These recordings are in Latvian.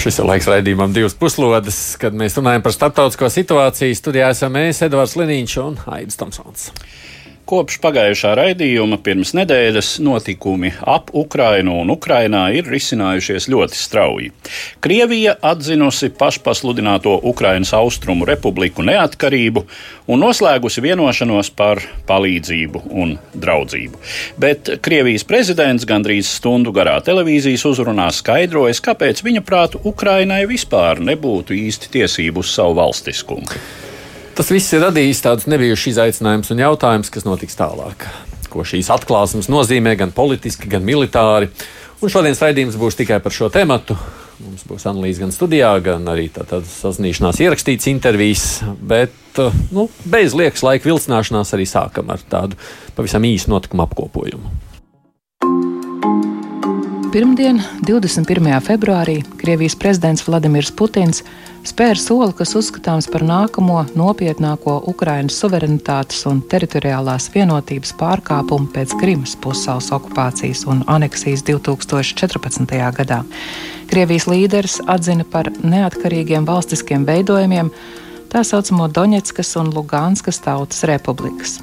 Šis ir laiks raidījumam divas puslodes, kad mēs runājam par starptautisko situāciju. Studijā esam mēs, Edvards Liniņš un Aidis Tomsons. Kopš pagājušā raidījuma pirms nedēļas notikumi ap Ukrainu un Ukrainā ir risinājušies ļoti strauji. Krievija atzinusi pašpasludināto Ukrainas austrumu republiku neatkarību un noslēgusi vienošanos par palīdzību un draudzību. Bet Krievijas prezidents gandrīz stundu garā televīzijas uzrunā skaidrojas, kāpēc viņa prātu Ukrainai vispār nebūtu īsti tiesību uz savu valstiskumu. Tas viss ir radījis tādus nebijušus izaicinājumus un jautājumus, kas notiks tālāk. Ko šīs atklāsmes nozīmē gan politiski, gan militāri. Un šodienas raidījums būs tikai par šo tēmu. Mums būs analīze gan studijā, gan arī tādas sazināšanās ierakstīts intervijas. Bet nu, bez liekas laika vilcināšanās arī sākam ar tādu pavisam īsu notikumu apkopojumu. Pirmdien, 21. februārī, Krievijas prezidents Vladimirs Putins spēra soli, kas uzskatāms par nākamo nopietnāko Ukrainas suverenitātes un teritoriālās vienotības pārkāpumu pēc Krimas pussalas okupācijas un aneksijas 2014. gadā. Krievijas līderis atzina par neatkarīgiem valstiskiem veidojumiem tā saucamo Doņetskas un Lugānskas tautas republikas,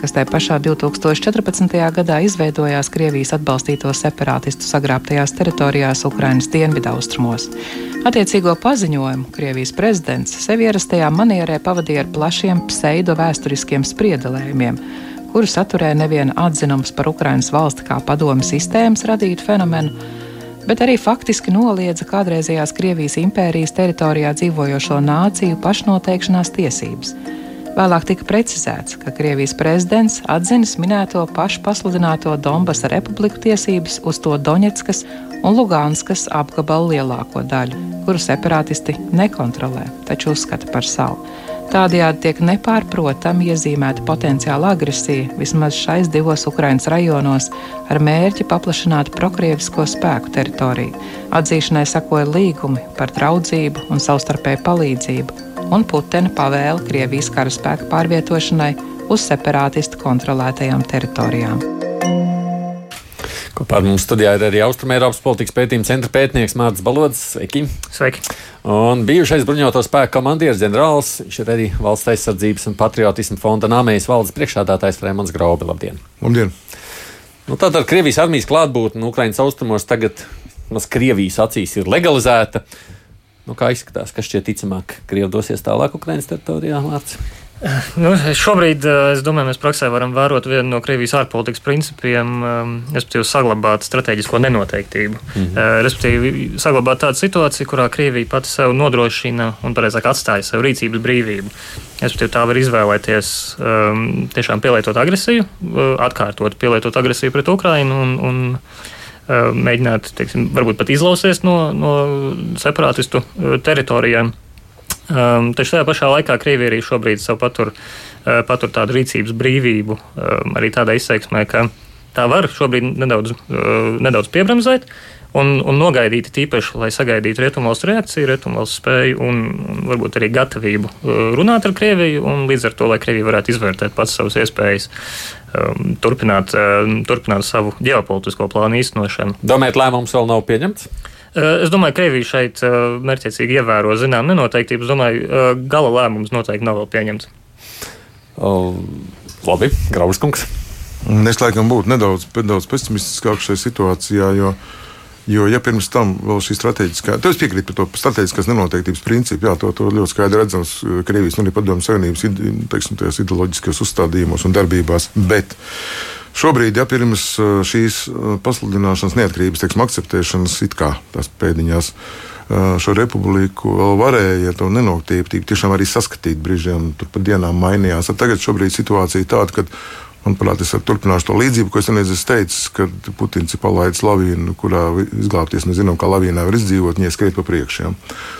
kas tajā pašā 2014. gadā izveidojās Krievijas atbalstīto separātistu sagrābtajās teritorijās Ukrainas dienvidaustrumos. Attiecīgo paziņojumu Krievijas prezidents sev ierastajā manierē pavadīja ar plašiem pseido vēsturiskiem spriedelējumiem, kuru saturēja neviena atzinums par Ukrainas valsti kā padomu sistēmas radītu fenomenu, bet arī faktiski noliedza kādreizējās Krievijas impērijas teritorijā dzīvojošo nāciju pašnoteikšanās tiesības. Vēlāk tika precizēts, ka Krievijas prezidents atzinis minēto pašu pasludināto Donbasa republiku tiesības uz to Doņetskas un Lugānskas apgabalu lielāko daļu, kuru separātisti nekontrolē, taču uzskata par savu. Tādējādi tiek nepārprotami iezīmēta potenciāla agresija vismaz šais divos Ukraiņas rajonos ar mērķi paplašināt prokrievisko spēku teritoriju. Atzīšanai sakoja līgumi par draudzību un savstarpēju palīdzību, un Putina pavēle Krievijas karaspēka pārvietošanai uz separātistu kontrolētajām teritorijām. Kopā ar mums studijā ir arī Austrumēropas politikas pētījuma centra pētnieks Mārcis Balodis. Sveiki! Sveiki! Un bijušais bruņoto spēku komandieris ģenerālis, viņš ir arī valsts aizsardzības un patriotismu fonda nāmējas valdes priekšādātājs Rēmons Graubi. Labdien! Labdien! Nu, Tātad ar Krievijas armijas klātbūtni nu, Ukraiņas austrumos tagad maz Krievijas acīs ir legalizēta. Nu, kā izskatās, kas šķiet ticamāk, Krievija dosies tālāk Ukraiņas teritorijā? Mārcis? Nu, šobrīd eh, es domāju, mēs praksē varam vērot vienu no Krievijas ārpolitikas principiem, um, respektīvi, saglabāt strateģisko nenoteiktību. Mm -hmm. Respektīvi, saglabāt tādu situāciju, kurā Krievija pati sev nodrošina un, pareizāk, atstāja sev rīcības brīvību. Respektīvi, tā var izvēlēties um, tiešām pielietot agresiju, uh, atkārtot pielietot agresiju pret Ukrainu un, un uh, mēģināt, teiksim, varbūt pat izlausties no, no separātistu teritorijām. Um, taču tajā pašā laikā Krievija arī šobrīd patur, uh, patur tādu rīcības brīvību, um, arī tādā izteiksmē, ka tā var šobrīd nedaudz, uh, nedaudz piebremzēt. Un, un nogaidīt tīpaši, lai sagaidītu rietumvalstu reakciju, rietumvalstu spēju un, un varbūt arī gatavību uh, runāt ar Krieviju, un līdz ar to, lai Krievija varētu izvērtēt pats savas iespējas um, turpināt, um, turpināt savu ģeopolitisko plānu īstenošanu. Domājat, lēmums vēl nav pieņemts? Eh, es domāju, ka Krievija šeit eh, mērķiecīgi ievēro zinām nenoteiktību. Es domāju, eh, gala lēmums noteikti nav vēl pieņemts. Uh, labi, Grauskungs. Es laikam būtu nedaudz, nedaudz pesimistiskāk šajā situācijā, jo, jo ja pirms tam vēl šī strateģiskā, tad es piekrītu par to strateģiskās nenoteiktības principu, jā, to, to ļoti skaidri redzams Krievijas un arī padomju savienības teiksim, ideoloģiskajos uzstādījumos un darbībās. Bet, uh, Šobrīd, ja pirms uh, šīs uh, pasludināšanas neatkarības teiksim, akceptēšanas, it kā tās pēdiņās, uh, šo republiku vēl varēja, ja to nenoktīptību, tiešām arī saskatīt brīžiem, tur pa dienām mainījās. Tagad šobrīd situācija tāda, ka Manuprāt, es turpināšu to līdzību, ko es vienreiz teicu, kad Putins ir palaidis lavīnu, kurā izglābties. Mēs zinām, kā lavīnā var izdzīvot, ja skriet pa priekšu. Ja.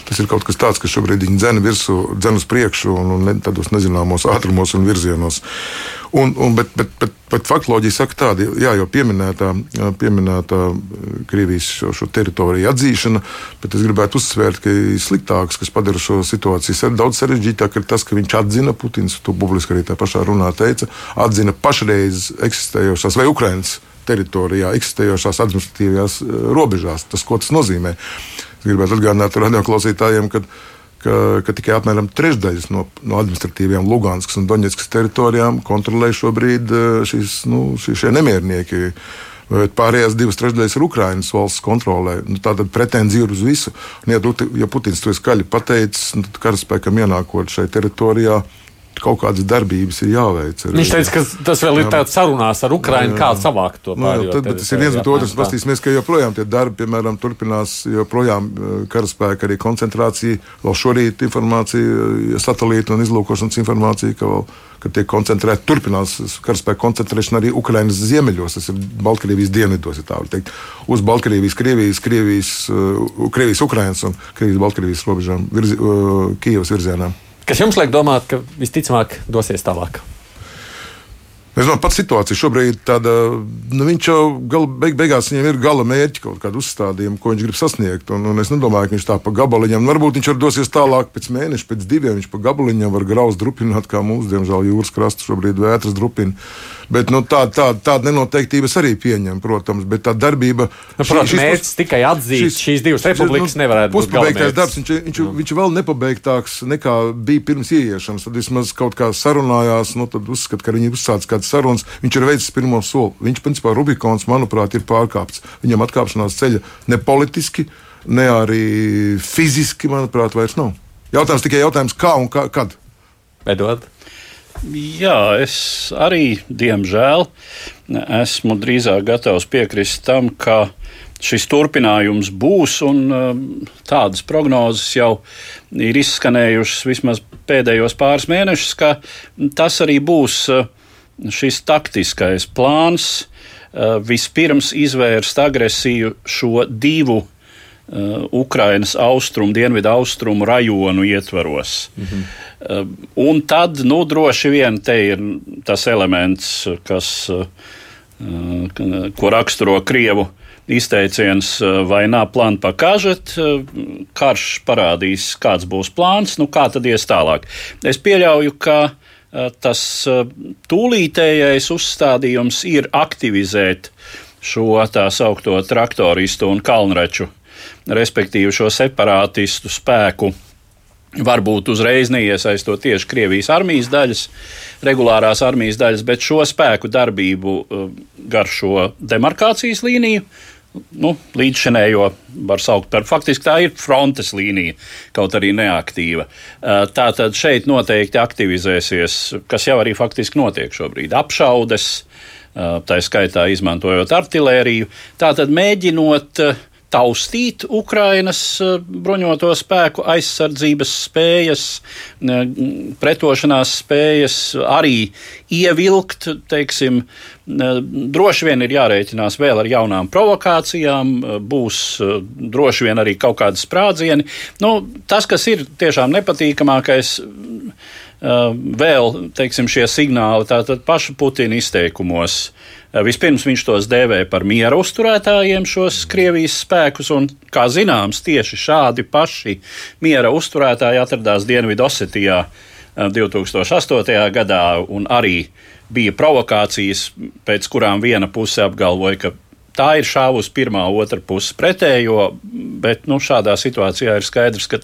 Tas ir kaut kas tāds, kas šobrīd viņa dzena virsū, dzena uz priekšu un, un tādos nezināmos ātrumos un virzienos. Un, un, bet, bet, bet, bet faktoloģija saka tādu, jā, jau pieminētā, pieminētā Krievijas šo, šo teritoriju atzīšana, bet es gribētu uzsvērt, ka sliktāks, kas padara šo situāciju daudz sarežģītāk, ir tas, ka viņš atzina Putins, to publiski arī tā pašā runā teica, atzina pašreiz eksistējošās vai Ukrainas teritorijā eksistējošās administratīvajās robežās. Tas, ko tas nozīmē? Es gribētu atgādināt radioklausītājiem, ka ka, ka tikai apmēram trešdaļas no, no administratīvajām Luganskas un Doņetskas teritorijām kontrolē šobrīd eh, šīs, nu, šie, šie nemiernieki. Bet pārējās divas trešdaļas ir Ukraiņas valsts kontrolē. Nu, Tātad pretenzija ir uz visu. Un, ja, ja Putins to skaļi pateicis, nu, tad karaspēkam ienākot šai teritorijā, kaut kādas darbības ir jāveic. Arī. Viņš teica, ka tas vēl ir tāds sarunās ar Ukraiņu, kā savākt to. Nu, tad, tas ir viens, bet otrs paskatīsimies, ka joprojām tie darbi, piemēram, turpinās, joprojām eh, karaspēka arī koncentrācija, vēl šorīt informācija, eh, satelīta un izlūkošanas informācija, ka vēl ka tiek koncentrēta, turpinās karaspēka koncentrēšana arī Ukraiņas ziemeļos, tas ir Baltkrievijas dienvidos, ja teikt, uz Baltkrievijas, Krievijas, Krievijas, uh, Krievijas Ukraiņas un Krievijas Baltkrievijas robežām, virzi, uh, Kijavas virzienā. Kas jums liek domāt, ka visticamāk dosies tālāk? Es domāju, pats situācija šobrīd tāda, nu, viņš jau gal, beig, beigās viņam ir gala mērķi, kaut kāda uzstādījuma, ko viņš grib sasniegt. Un, un es nedomāju, ka viņš tā pa gabaliņam, varbūt viņš var dosies tālāk pēc mēneša, pēc diviem. Viņš pa gabaliņam var grauz drupināt, kā mūsu, diemžēl, jūras krasta šobrīd vētras drupina. Bet nu, tā, tā, tāda nenoteiktības arī pieņem, protams. Bet tā darbība. Nu, protams, šī, mērķis tikai atzīt šis, šīs divas republikas nu, nevarētu būt. Puspabeigtais darbs, viņš, viņš, mm. viņš vēl nepabeigtāks nekā bija pirms ieiešanas. Tad vismaz kaut kā sarunājās, nu, tad uzskat, ka viņi uzsācis kādas sarunas. Viņš ir veicis pirmo soli. Viņš, principā, Rubikons, manuprāt, ir pārkāpts. Viņam atkāpšanās ceļa ne politiski, ne arī fiziski, manuprāt, vairs nav. Jautājums tikai jautājums, kā un kā, kad. Edvard. Jā, es arī, diemžēl, esmu drīzāk gatavs piekrist tam, ka šis turpinājums būs, un um, tādas prognozes jau ir izskanējušas vismaz pēdējos pāris mēnešus, ka tas arī būs uh, šis taktiskais plāns uh, vispirms izvērst agresiju šo divu uh, Ukrainas austrumu, dienvidu austrumu rajonu ietvaros. Mhm. Uh, un tad, nu, droši vien te ir tas elements, kas, ko raksturo Krievu izteiciens, uh, vai nā plāna pakāžet, karš parādīs, kāds būs plāns, nu kā tad ies tālāk. Es pieļauju, ka tas tūlītējais uzstādījums ir aktivizēt šo tā saukto traktoristu un kalnraču, respektīvi šo separātistu spēku varbūt uzreiz neiesaistot tieši Krievijas armijas daļas, regulārās armijas daļas, bet šo spēku darbību uh, gar šo demarkācijas līniju. Nu, līdzšinējo var saukt par faktiski tā ir frontes līnija, kaut arī neaktīva. Tā tad šeit noteikti aktivizēsies, kas jau arī faktiski notiek šobrīd, apšaudes, tā skaitā izmantojot artēriju. Tā tad mēģinot uh, taustīt Ukrainas eh, bruņoto spēku aizsardzības spējas, eh, pretošanās spējas, arī ievilkt, teiksim, eh, droši vien ir jārēķinās vēl ar jaunām provokācijām, būs droši vien arī kaut kādi sprādzieni. Nu, tas, kas ir tiešām nepatīkamākais, vēl teiksim, šie signāli, paša Putina izteikumos. Eh, vispirms viņš tos dēvēja par miera uzturētājiem, šos Krievijas spēkus, un, kā zināms, tieši šādi paši miera uzturētāji atradās Dienvidosetijā 2008. Eh, gadā, un arī bija provokācijas, pēc kurām viena puse apgalvoja, ka tā ir šāvusi pirmā, otra puse pretējo, bet nu, šādā situācijā ir skaidrs, ka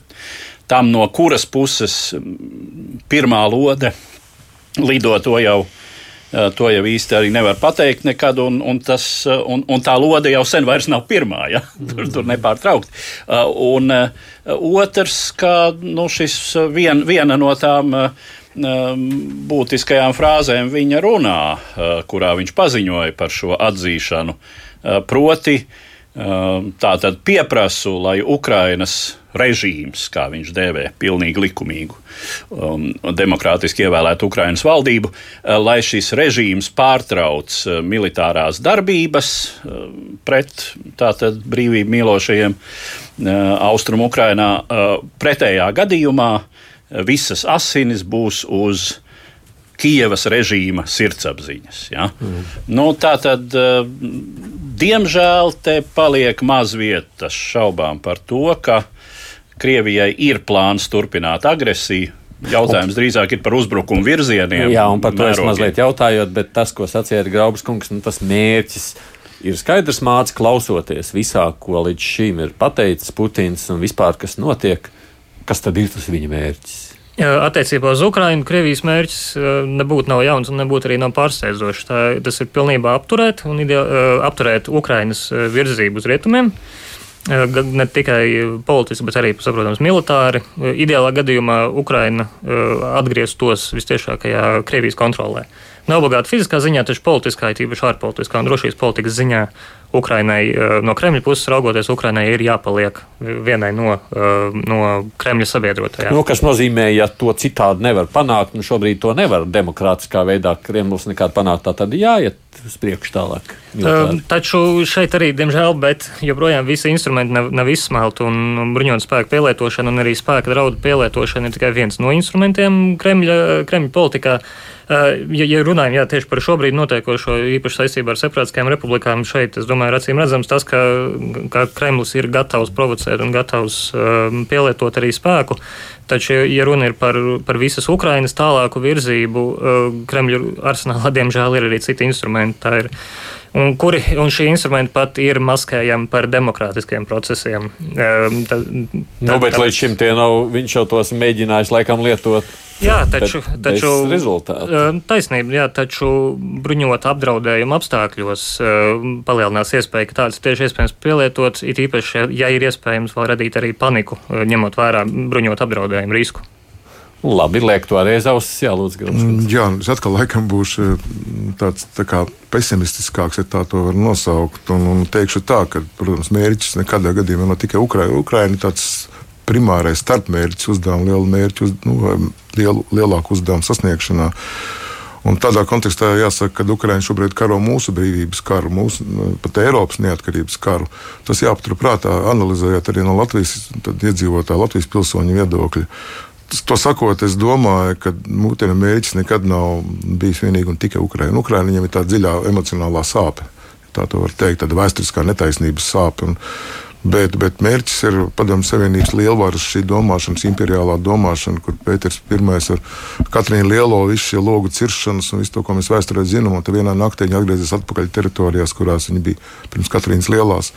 tam no kuras puses pirmā lode lido to jau To jau īsti arī nevar pateikt nekad, un, un, tas, un, un tā lode jau sen vairs nav pirmā, ja? tur, tur nepārtraukti. Un otrs, ka nu, šis vien, viena no tām būtiskajām frāzēm viņa runā, kurā viņš paziņoja par šo atzīšanu, proti, tā tad pieprasu, lai Ukrainas režīms, kā viņš dēvē, pilnīgi likumīgu um, demokrātiski ievēlētu Ukraiņas valdību, uh, lai šis režīms pārtrauc uh, militārās darbības uh, pret tātad brīvību mīlošajiem uh, Austrum Ukrainā. Pretējā gadījumā visas asinis būs uz Kievas režīma sirdsapziņas. Ja? Mm. Nu, tā tad, diemžēl, te paliek maz vietas šaubām par to, ka Krievijai ir plāns turpināt agresiju. Jautājums drīzāk ir par uzbrukumu virzieniem. Jā, un par to es mazliet jautājot, bet tas, ko sacīja Graubs kungs, nu, tas mērķis ir skaidrs mācīt, klausoties visā, ko līdz šim ir pateicis Putins un vispār, kas notiek. Kas tad ir tas viņa mērķis? Attiecībā uz Ukrajinu Krievijas mērķis nebūtu nav jauns un nebūtu arī nav pārsteidzošs. Tas ir pilnībā apturēt un apturēt Ukrainas virzību uz rietumiem. Ne tikai politiski, bet arī, saprotams, militāri. Ideālā gadījumā Ukraina atgrieztos visciešākajā Krievijas kontrolē. Ne obligāti fiziskā ziņā, taču politiskā, tīpaši ārpolitiskā un drošības politikas ziņā Ukrainai, no Kremļa puses raugoties, Ukrainai ir jāpaliek vienai no, no Kremļa sabiedrotajām. Nu, kas nozīmē, ja to citādi nevar panākt, un šobrīd to nevar demokrātiskā veidā Kremlis nekādu panākt, tā tad jāiet uz priekšu tālāk. Militāri. Taču šeit arī, diemžēl, bet joprojām visi instrumenti nav, nav izsmelti, un bruņotu spēku pielietošana un arī spēka draudu pielietošana ir tikai viens no instrumentiem Kremļa, Kremļa politikā. Ja, ja runājam jā, tieši par šobrīd notiekošo īpaši saistībā ar separātiskajām republikām, šeit, es domāju, ir acīm redzams tas, ka, ka Kremlis ir gatavs provocēt un gatavs um, pielietot arī spēku. Taču, ja runa ir par, par visas Ukrainas tālāku virzību, uh, Kremļa arsenālā diemžēl ir arī citi instrumenti. Tā ir un, kuri, un šie instrumenti pat ir maskējami par demokrātiskiem procesiem. Um, tā, tā, nu, bet tā, līdz šim tie nav, viņš jau tos mēģinājis laikam lietot. Jā, taču, taču ehm, taisnība, jā, taču bruņot apdraudējumu apstākļos ehm, palielinās iespēja, ka tāds tieši iespējams pielietot, it īpaši, ja ir iespējams vēl radīt arī paniku, ehm, ņemot vērā bruņot apdraudējumu risku. Labi, liek to uz ausis, jā, lūdzu, Grunskundze. Mm, jā, es atkal laikam būšu tāds tā kā pesimistiskāks, ja tā to var nosaukt, un, un teikšu tā, ka, protams, mērķis nekādā gadījumā nav tikai Ukraina. Ukraina tāds primārais starpmērķis uzdevuma, lielu mērķu, uz, nu, lielu, lielāku uzdevumu sasniegšanā. Un tādā kontekstā jāsaka, ka Ukraiņa šobrīd karo mūsu brīvības karu, mūsu nu, pat Eiropas neatkarības karu. Tas jāpaturprātā, analizējot arī no Latvijas iedzīvotāja, Latvijas pilsoņu viedokļa. To sakot, es domāju, ka Putina mērķis nekad nav bijis vienīgi un tikai Ukraiņa. Ukraiņa viņam ir tā dziļā emocionālā sāpe. Tā var teikt, tāda vēsturiskā netaisnības sāpe. Un, Bet, bet mērķis ir Padomju Savienības lielvaras šī domāšanas, imperiālā domāšana, kur Pēters I ar Katrīnu Lielo visu šie logu ciršanas un visu to, ko mēs vēsturē zinām, un tad vienā naktī viņi atgriezās atpakaļ teritorijās, kurās viņi bija pirms Katrīnas Lielās.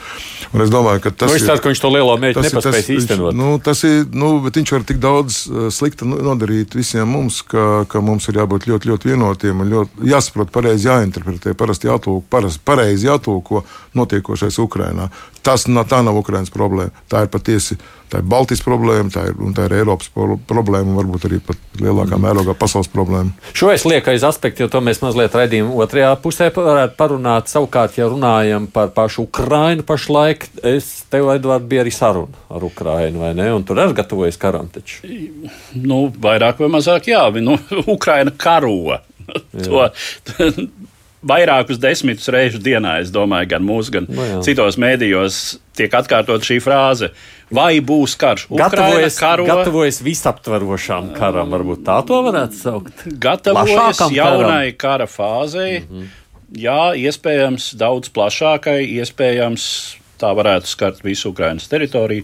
Un es domāju, ka tas nu, ir. Tas, ka viņš to lielo mērķi nepaspējas īstenot. Nu, tas ir, nu, bet viņš var tik daudz uh, slikta nodarīt visiem mums, ka, ka mums ir jābūt ļoti, ļoti vienotiem un ļoti, jāsaprot pareizi jāinterpretē, parasti jātulko, pareizi jātulko notiekošais Ukrainā. Tas tā nav Ukraiņas problēma. Tā ir patiesi tā ir Baltijas problēma, tā ir, tā ir Eiropas problēma un varbūt arī pat lielākā mērogā pasaules problēma. Šo es lieku aiz aspektu, jo to mēs mazliet redzējām otrajā pusē. Varētu parunāt savukārt, ja runājam par pašu Ukrainu pašlaik. Es tev, Edvard, bija arī saruna ar Ukrainu, vai ne? Un tur arī gatavojas karam taču. Nu, vairāk vai mazāk, jā. Nu, Ukraina karo. to, vairākus desmitus reizes dienā, es domāju, gan mūsu, gan no nu jā. citos mēdījos tiek atkārtot šī frāze. Vai būs karš? Gatavojas, karo, gatavojas visaptverošām karam, varbūt tā to varētu saukt. Gatavojas jaunai karam. kara fāzei. Mm -hmm. Jā, iespējams, daudz plašākai, iespējams, tā varētu skart visu Ukraiņas teritoriju.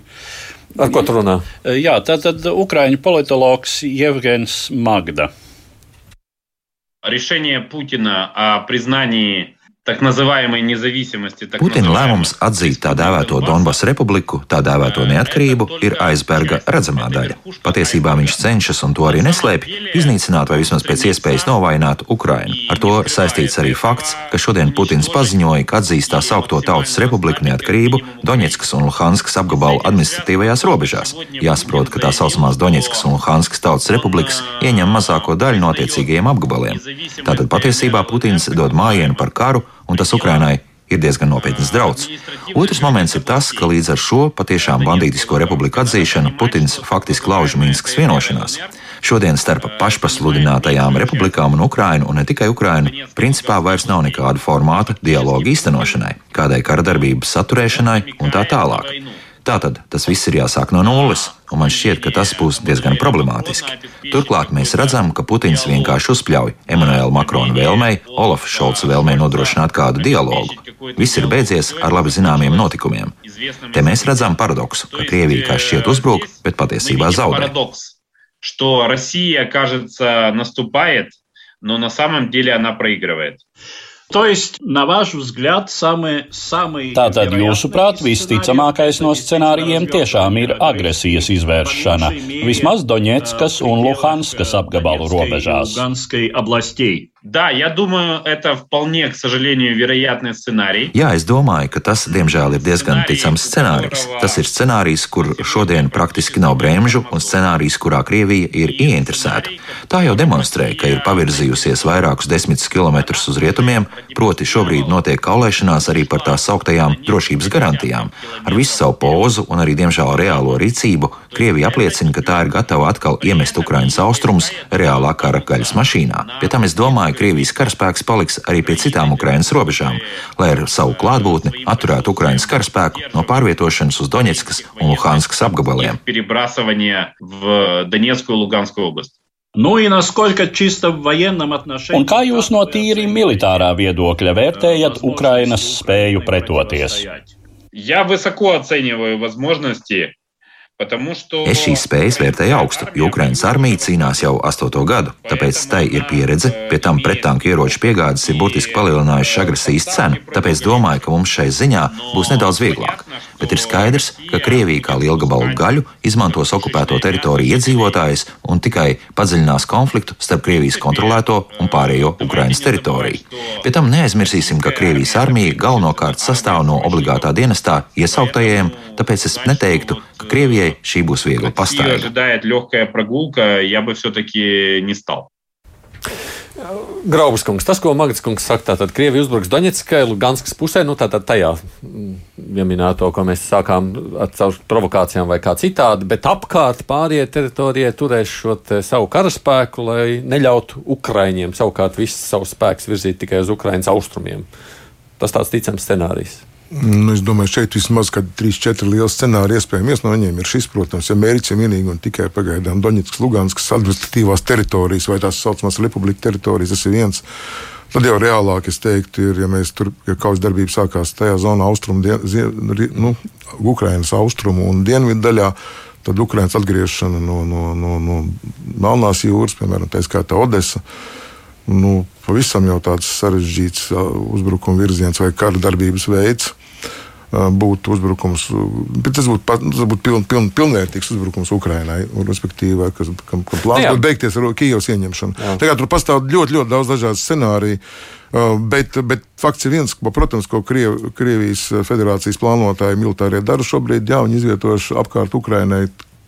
Ar ko tu runā? Jā, tātad Ukraiņu politologs Jevgens Magda решение Путина о признании Putina lēmums atzīt tā dēvēto Donbass republiku, tā dēvēto neatkarību, ir aizberga redzamā daļa. Patiesībā viņš cenšas, un to arī neslēpj, iznīcināt vai vismaz pēc iespējas novājināt Ukrainu. Ar to saistīts arī fakts, ka šodien Putins paziņoja, ka atzīst tā saukto Tautas republiku neatkarību Doņetskas un Luhanskas apgabalu administratīvajās robežās. Jāsaprot, ka tā saucamās Doņetskas un Luhanskas Tautas republikas ieņem mazāko daļu no attiecīgajiem apgabaliem. Tātad patiesībā Putins dod mājienu par karu un tas Ukrainai ir diezgan nopietns draudz. Otrs moments ir tas, ka līdz ar šo patiešām bandītisko republiku atzīšanu Putins faktiski lauž Minskas vienošanās. Šodien starp pašpasludinātajām republikām un Ukrainu, un ne tikai Ukrainu, principā vairs nav nekāda formāta dialogu īstenošanai, kādai kara darbības saturēšanai un tā tālāk. Tātad tas viss ir jāsāk no nulles, un man šķiet, ka tas būs diezgan problemātiski. Turklāt mēs redzam, ka Putins vienkārši uzspļauj Emanuēla Makrona vēlmei, Olafa Šolca vēlmei nodrošināt kādu dialogu. Viss ir beidzies ar labi zināmiem notikumiem. Te mēs redzam paradoksu, ka Krievija kā šķiet uzbruk, bet patiesībā zaudē. Что Россия, кажется, наступает, но на самом деле она проигрывает. Tātad, jūsuprāt, visticamākais no scenārijiem tiešām ir agresijas izvēršana, vismaz Doņetskas un Luhanskas apgabalu robežās. Да, я думаю, это вполне, к сожалению, вероятный сценарий. Jā, es domāju, ka tas, diemžēl, ir diezgan ticams scenārijs. Tas ir scenārijs, kur šodien praktiski nav bremžu, un scenārijs, kurā Krievija ir ieinteresēta. Tā jau demonstrē, ka ir pavirzījusies vairākus desmitus kilometrus uz rietumiem, proti šobrīd notiek kaulēšanās arī par tās sauktajām drošības garantijām. Ar visu savu pozu un arī, diemžēl, reālo rīcību Krievija apliecina, ka tā ir gatava atkal iemest Ukraiņas austrumus reālā kara gaļas mašīnā. Pie tam es domāju, domāju, Krievijas karaspēks paliks arī pie citām Ukrainas robežām, lai ar savu klātbūtni atturētu Ukrainas karaspēku no pārvietošanas uz Doņetskas un Luhanskas apgabaliem. Nu, un kā jūs no tīri militārā viedokļa vērtējat Ukrainas spēju pretoties? Я высоко оцениваю возможности Es šīs spējas vērtēju augstu, jo Ukraiņas armija cīnās jau astoto gadu, tāpēc tai ir pieredze, pie tam pretanku ieroču piegādes ir burtiski palielinājušas agresijas cenu. Tāpēc domāju, ka mums šai ziņā būs nedaudz vieglāk. Bet ir skaidrs, ka Krievija kā lielgabalu gaļu izmantos okupēto teritoriju iedzīvotājus un tikai padziļinās konfliktu starp Krievijas kontrolēto un pārējo Ukraiņas teritoriju. Pie tam neaizmirsīsim, ka Krievijas armija galvenokārt sastāv no obligātā dienestā iesauktajiem, tāpēc es neteiktu, ka Krievijai šī būs viegla pastaiga. Graubas kungs, tas, ko Magats kungs saka, tātad Krievija uzbruks Doņetskai, Luganskas pusē, nu tātad tajā, ja minēto, ko mēs sākām ar caur provokācijām vai kā citādi, bet apkārt pārējie teritorijai turēs šo savu karaspēku, lai neļautu Ukraiņiem savukārt visu savu spēku virzīt tikai uz Ukraiņas austrumiem. Tas tāds ticams scenārijs. Nu, es domāju, šeit vismaz trīs, četri lieli scenāriji iespējami. Viens no viņiem ir šis, protams, ja mērķis ir vienīgi un tikai pagaidām Doņetskas, Luganskas administratīvās teritorijas vai tās saucamās republika teritorijas. Tas ir viens. Tad jau reālāk es teiktu, ir, ja mēs tur, ja kaujas darbība sākās tajā zonā, austrumu, nu, Ukrainas austrumu un dienvidu daļā, tad Ukrainas atgriešana no, no, no, no Melnās jūras, piemēram, tā skaitā Odesa nu, pavisam jau tāds sarežģīts uzbrukuma virziens vai kara darbības veids būtu uzbrukums, bet tas būtu, tas būtu piln, piln, pilnvērtīgs uzbrukums Ukrainai, respektīvi, kas, kam, kam plāns būtu beigties ar Kijavas ieņemšanu. Jā. Tagad tur pastāv ļoti, ļoti daudz dažādu scenāriju. Bet, bet fakts ir viens, ka, protams, ko Kriev, Krievijas federācijas plānotāji militārie dara šobrīd, jā, viņi izvietojuši apkārt Ukrainai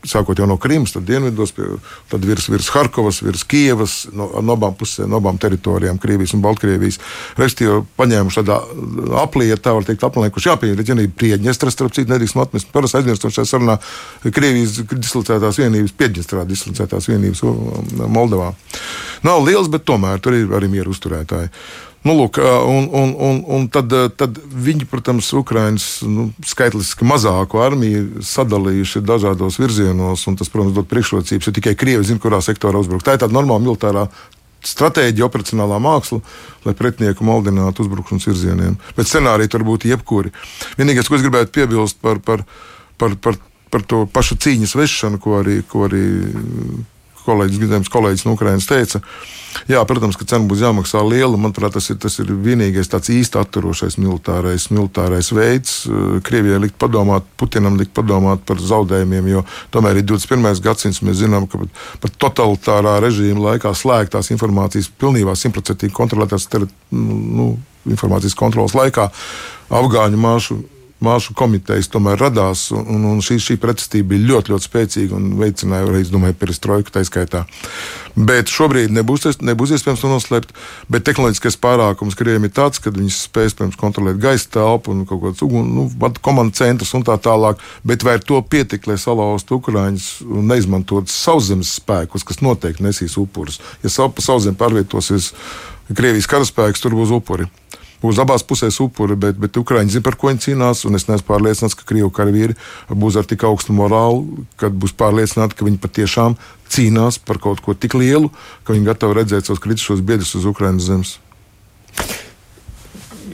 sākot jau no Krimas, tad dienvidos, pie, tad virs, virs Harkovas, virs Kievas, no, no abām pusēm, no abām teritorijām, Krievijas un Baltkrievijas. Restīvi paņēmuši tādā aplietu, tā var teikt, apliekuši jāpieņem reģionība Priedņestras, starp citu, nedrīkst atmest. Parasti aizmirstam šajā sarunā Krievijas dislocētās vienības, Piedņestrā dislocētās vienības Moldovā. Nav liels, bet tomēr tur ir arī mieru uzturētāji. Nu, lūk, un, un, un, un tad, tad viņi, protams, Ukraiņas nu, skaitliski mazāko armiju sadalījuši dažādos virzienos, un tas, protams, dod priekšrocības, jo tikai Krievi zina, kurā sektorā uzbrukt. Tā ir tāda normāla militārā stratēģija, operacionālā māksla, lai pretinieku maldinātu uzbrukšanas virzieniem. Bet scenāriji tur būtu jebkuri. Vienīgais, ko es gribētu piebilst par, par, par, par, par to pašu cīņas vešanu, ko arī, ko arī kolēģis, gadījums, kolēģis no Ukrainas teica. Jā, protams, ka cena būs jāmaksā liela. Manuprāt, tas ir, tas ir vienīgais tāds īsti atturošais militārais, militārais veids. Krievijai likt padomāt, Putinam likt padomāt par zaudējumiem, jo tomēr ir 21. gadsimts. Mēs zinām, ka pat totalitārā režīma laikā slēgtās informācijas pilnībā simtprocentīgi kontrolētās nu, informācijas kontrolas laikā afgāņu māšu Māšu komitejas tomēr radās, un, un šī, šī pretestība bija ļoti, ļoti spēcīga un veicināja arī, domāju, perestroiku tā skaitā. Bet šobrīd nebūs, nebūs iespējams to noslēpt. Bet tehnoloģiskais pārākums Krievijam ir tāds, ka viņi spēs pirms kontrolēt gaisa telpu un kaut kādas nu, komandas centrus un tā tālāk. Bet vai ar to pietik, lai salauztu Ukraiņus un neizmantotu sauszemes spēkus, kas noteikti nesīs upurus? Ja pa sauszemi pārvietosies Krievijas karaspēks, tur būs upuri būs abās pusēs upuri, bet, bet Ukraiņi zina, par ko viņi cīnās. Es neesmu pārliecināts, ka Krievijas karavīri būs ar tik augstu morālu, kad būs pārliecināti, ka viņi patiešām cīnās par kaut ko tik lielu, ka viņi gatavi redzēt savus kritušos biedrus uz Ukraiņas zemes.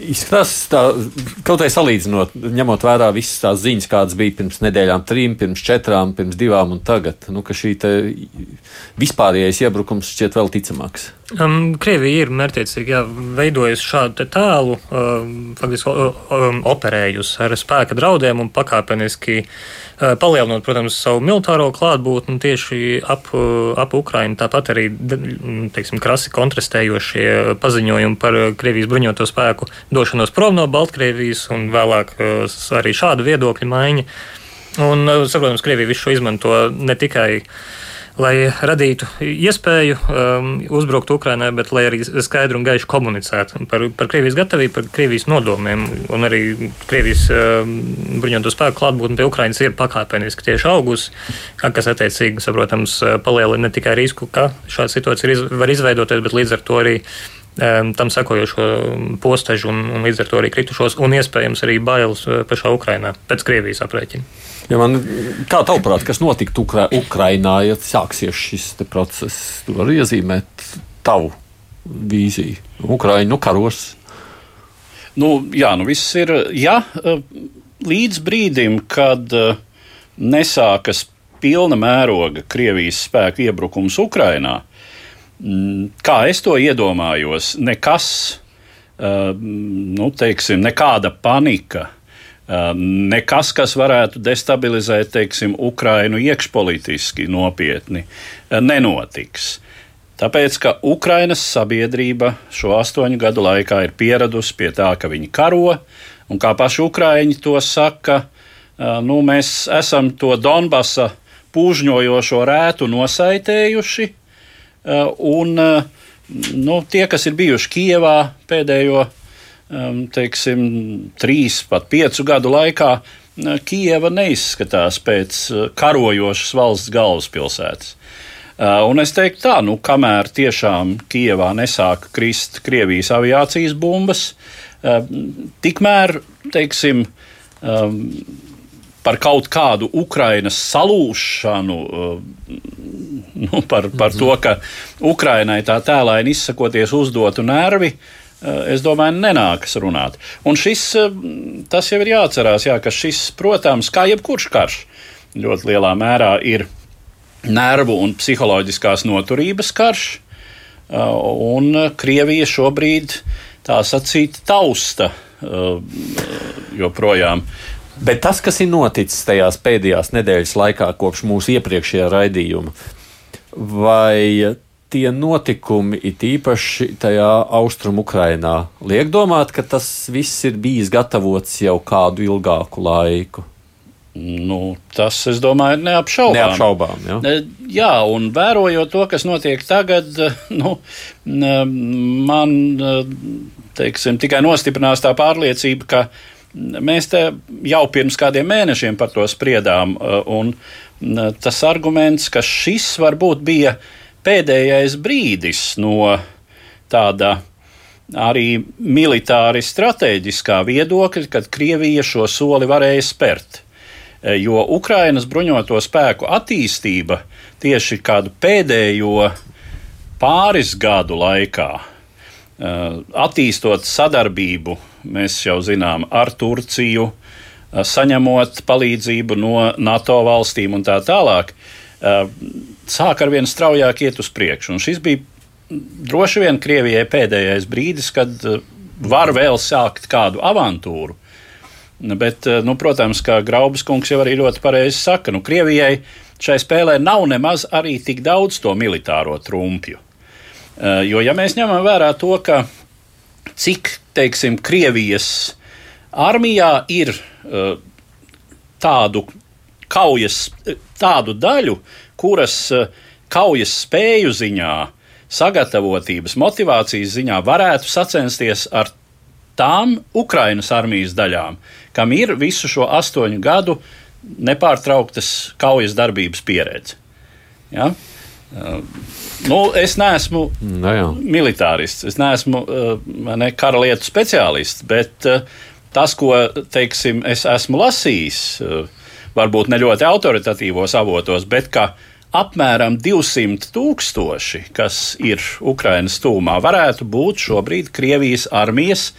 Izskatās, tā, kaut kā salīdzinot, ņemot vērā visas tās ziņas, kādas bija pirms nedēļām, trim, pirms četrām, pirms divām un tagad, nu, ka šī vispārējais iebrukums šķiet vēl ticamāks. Um, Krievija ir mērķiecīgi veidojusi šādu tēlu, um, faktiski um, operējusi ar spēka draudiem un pakāpeniski uh, palielinot, protams, savu militāro klātbūtni tieši ap, uh, ap Ukrainu. Tāpat arī teiksim, krasi kontrastējošie paziņojumi par Krievijas bruņoto spēku došanos prom no Baltkrievijas un vēlāk uh, arī šāda viedokļa maiņa. Un, uh, saprotams, Krievija visu šo izmanto ne tikai lai radītu iespēju um, uzbrukt Ukrainai, bet lai arī skaidri un gaiši komunicētu par, par Krievijas gatavību, par Krievijas nodomiem. Un arī Krievijas um, bruņoto spēku klātbūtne pie Ukrainas ir pakāpeniski tieši augusi, kas attiecīgi, saprotams, palielina ne tikai risku, ka šāda situācija iz, var izveidoties, bet līdz ar to arī tam sekojošo postežu un, un līdz ar to arī kritušos un iespējams arī bailes uh, pašā Ukrainā pēc Krievijas aprēķina. Ja man, kā tavuprāt, kas notiktu Ukra Ukrainā, ja sāksies šis process? Tu vari iezīmēt tavu vīziju. Ukraiņu karos. Nu, jā, nu viss ir. Ja, līdz brīdim, kad nesākas pilna mēroga Krievijas spēku iebrukums Ukrainā, kā es to iedomājos, nekas, nu, teiksim, nekāda panika nekas, kas varētu destabilizēt, teiksim, Ukrainu iekšpolitiski nopietni, nenotiks. Tāpēc, ka Ukrainas sabiedrība šo astoņu gadu laikā ir pieradusi pie tā, ka viņi karo, un kā paši Ukrāņi to saka, nu, mēs esam to Donbasa pūžņojošo rētu nosaitējuši, un nu, tie, kas ir bijuši Kijevā pēdējo teiksim, trīs, pat piecu gadu laikā uh, Kijava neizskatās pēc karojošas valsts galvaspilsētas. Un es teiktu, tā, nu, kamēr tiešām Kijavā nesāk krist Krievijas aviācijas bumbas, tikmēr, teiksim, par kaut kādu Ukrainas salūšanu, nu, par, par to, ka Ukrainai tā tēlēni izsakoties uzdotu nervi, Eh, es domāju, nenākas runāt. Un šis, eh, tas jau ir jāatcerās, jā, ka šis, protams, kā jebkurš karš, ļoti lielā mērā ir nervu un psiholoģiskās noturības karš, eh, un Krievija šobrīd tā sacīt tausta joprojām. Bet tas, kas ir noticis tajās pēdējās nedēļas laikā, kopš mūsu iepriekšējā raidījuma, vai tie notikumi, it īpaši tajā austrumu Ukrainā, liek domāt, ka tas viss ir bijis gatavots jau kādu ilgāku laiku. Nu, tas, es domāju, ir neapšaubām. neapšaubām ja? Jā, un vērojot to, kas notiek tagad, nu, man teiksim, tikai nostiprinās tā pārliecība, ka mēs te jau pirms kādiem mēnešiem par to spriedām. Un tas arguments, ka šis varbūt bija pēdējais brīdis no tāda arī militāri strateģiskā viedokļa, kad Krievija šo soli varēja spērt. E, jo Ukrainas bruņoto spēku attīstība tieši kādu pēdējo pāris gadu laikā, attīstot sadarbību, mēs jau zinām, ar Turciju, e, saņemot palīdzību no NATO valstīm un tā tālāk, sāk ar vien straujāk iet uz priekšu. Un šis bija droši vien Krievijai pēdējais brīdis, kad eh, var vēl sākt kādu avantūru. Bet, eh, nu, protams, kā Graubas kungs jau arī ļoti pareizi saka, nu, Krievijai šai spēlē nav nemaz arī tik daudz to militāro trumpju. Eh, jo, ja mēs ņemam vērā to, ka cik, teiksim, Krievijas armijā ir uh, tādu kaujas, tādu daļu, kuras kaujas spēju ziņā, sagatavotības, motivācijas ziņā varētu sacensties ar tām Ukrainas armijas daļām, kam ir visu šo astoņu gadu nepārtrauktas kaujas darbības pieredze. Ja? Nu, es neesmu no nu militārists, es neesmu uh, ne kara lietu speciālists, bet uh, tas, ko teiksim, es esmu lasījis, varbūt ne ļoti autoritatīvos avotos, bet ka apmēram 200 tūkstoši, kas ir Ukraiņas tūmā, varētu būt šobrīd Krievijas armijas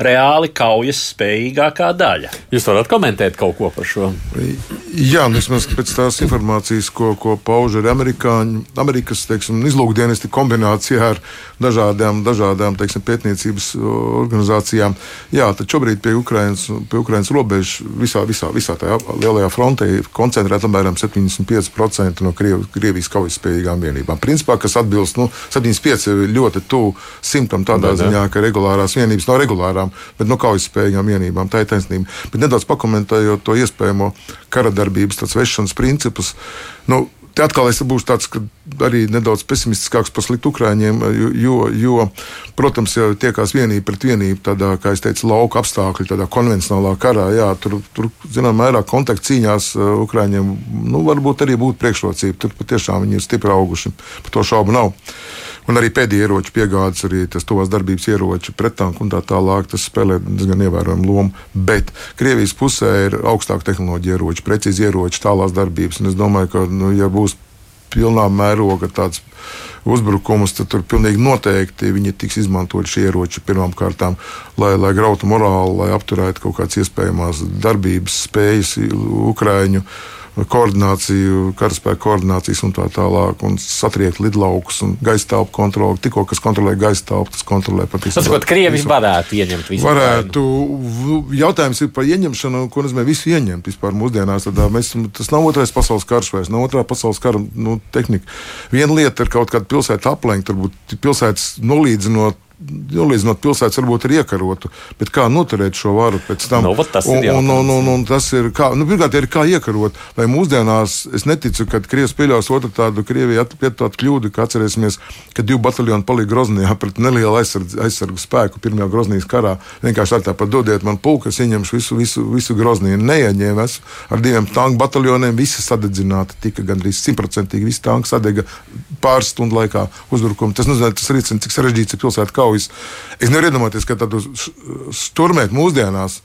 reāli kaujas spējīgākā daļa. Jūs varat komentēt kaut ko par šo? Jā, nu, vismaz pēc tās informācijas, ko, ko pauž arī amerikāņi, Amerikas teiksim, izlūkdienesti kombinācijā ar dažādām, dažādām teiksim, pētniecības organizācijām. Jā, tad šobrīd pie Ukrainas, pie Ukrainas robežas visā, visā, visā tajā lielajā frontē ir koncentrēta apmēram 75% no Kriev, Krievijas kaujas spējīgām vienībām. Principā, kas atbilst nu, 75 ļoti tuvu simtam tādā Bet, ziņā, ka regulārās vienības nav regulārām bet no kaujas spējīgām vienībām. Tā ir taisnība. Bet nedaudz pakomentējot to iespējamo kara darbības vešanas principus. Nu, Te atkal es būšu tāds arī nedaudz pesimistiskāks par sliktu ukrāņiem, jo, jo, protams, jau tiekās vienība pret vienību, tādā, kā jau teicu, lauka apstākļu, tādā konvencionālā karā. Jā, tur, tur zināmā mērā, kontakta cīņās uh, ukrāņiem nu, varbūt arī būtu priekšrocība. Tur patiešām viņi ir stipri auguši. Par to šaubu nav. Un arī pēdējie ieroču piegādes, arī tas tuvās darbības ieroči, pretanku un tā tālāk, tas spēlē diezgan ievērojamu lomu. Bet Krievijas pusē ir augstāka tehnoloģija ieroči, precīzi ieroči, tālās darbības. Un es domāju, ka, nu, ja būs pilnā mēroga tāds uzbrukumus, tad tur pilnīgi noteikti viņi tiks izmantot šie ieroči pirmām kārtām, lai, lai grautu morāli, lai apturētu kaut kādas iespējamas darbības spējas Ukraiņu koordināciju, karaspēku koordinācijas un tā tālāk, un satriekt lidlaukus un gaisa telpu kontroli. Tikko kas kontrolē gaisa telpu, tas kontrolē patiesībā. Tas, ko Krievis varētu ieņemt visu. Varētu. Jautājums ir par ieņemšanu, ko nozīmē visu ieņemt vispār mūsdienās. Tad, mēs, tas nav otrais pasaules karš vairs, nav otrā pasaules kara nu, tehnika. Viena lieta ir kaut kāda pilsēta aplenkt, varbūt pilsētas nolīdzinot Salīdzinot pilsētas, varbūt ir iekarotu, bet kā noturēt šo varu pēc tam? Nu, tas un, ir un, un, un, un tas ir kā, nu, pirmkārt, ir kā iekarot. Vai mūsdienās es neticu, ka Krievijas pieļaus otru tādu Krieviju tādu kļūdu, ka atcerēsimies, ka divi bataljoni palika Groznijā pret nelielu aizsardz, aizsargu spēku pirmajā Groznijas karā. Vienkārši ar tāpat dodiet man pulku, es ieņemšu visu, visu, visu Grozniju. Neieņēmu es ar diviem tanku bataljoniem, visi sadedzināti, tika gandrīz simtprocentīgi, visi tanki sadega pāris stundu laikā uzbrukumi. Tas nozīmē, tas arī cik sarežģīts ir pilsēta kaujas. Es nevaru iedomāties, ka tādu sturmēt mūsdienās.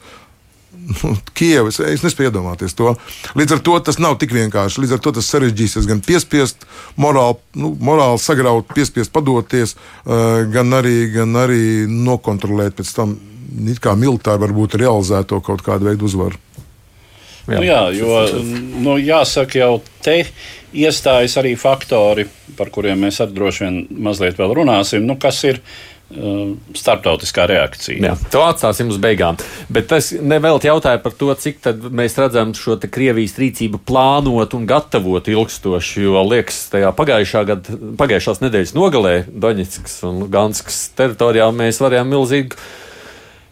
Nu, Kieva, es, es nespēju iedomāties to. Līdz ar to tas nav tik vienkārši. Līdz ar to tas sarežģīsies gan piespiest, morāli, nu, morāli sagraut, piespiest padoties, uh, gan, arī, gan arī nokontrolēt pēc tam, kā militāri varbūt realizēto kaut kādu veidu uzvaru. Jā, nu jā jo nu, jāsaka, jau te iestājas arī faktori, par kuriem mēs arī droši vien mazliet vēl runāsim, nu, kas ir starptautiskā reakcija. Jā, to atstāsim uz beigām. Bet es nevēlt jautāju par to, cik mēs redzam šo Krievijas rīcību plānot un gatavot ilgstoši. Jo liekas, tajā pagājušā gada, pagājušās nedēļas nogalē Doņetskas un Ganskas teritorijā mēs varējām milzīgi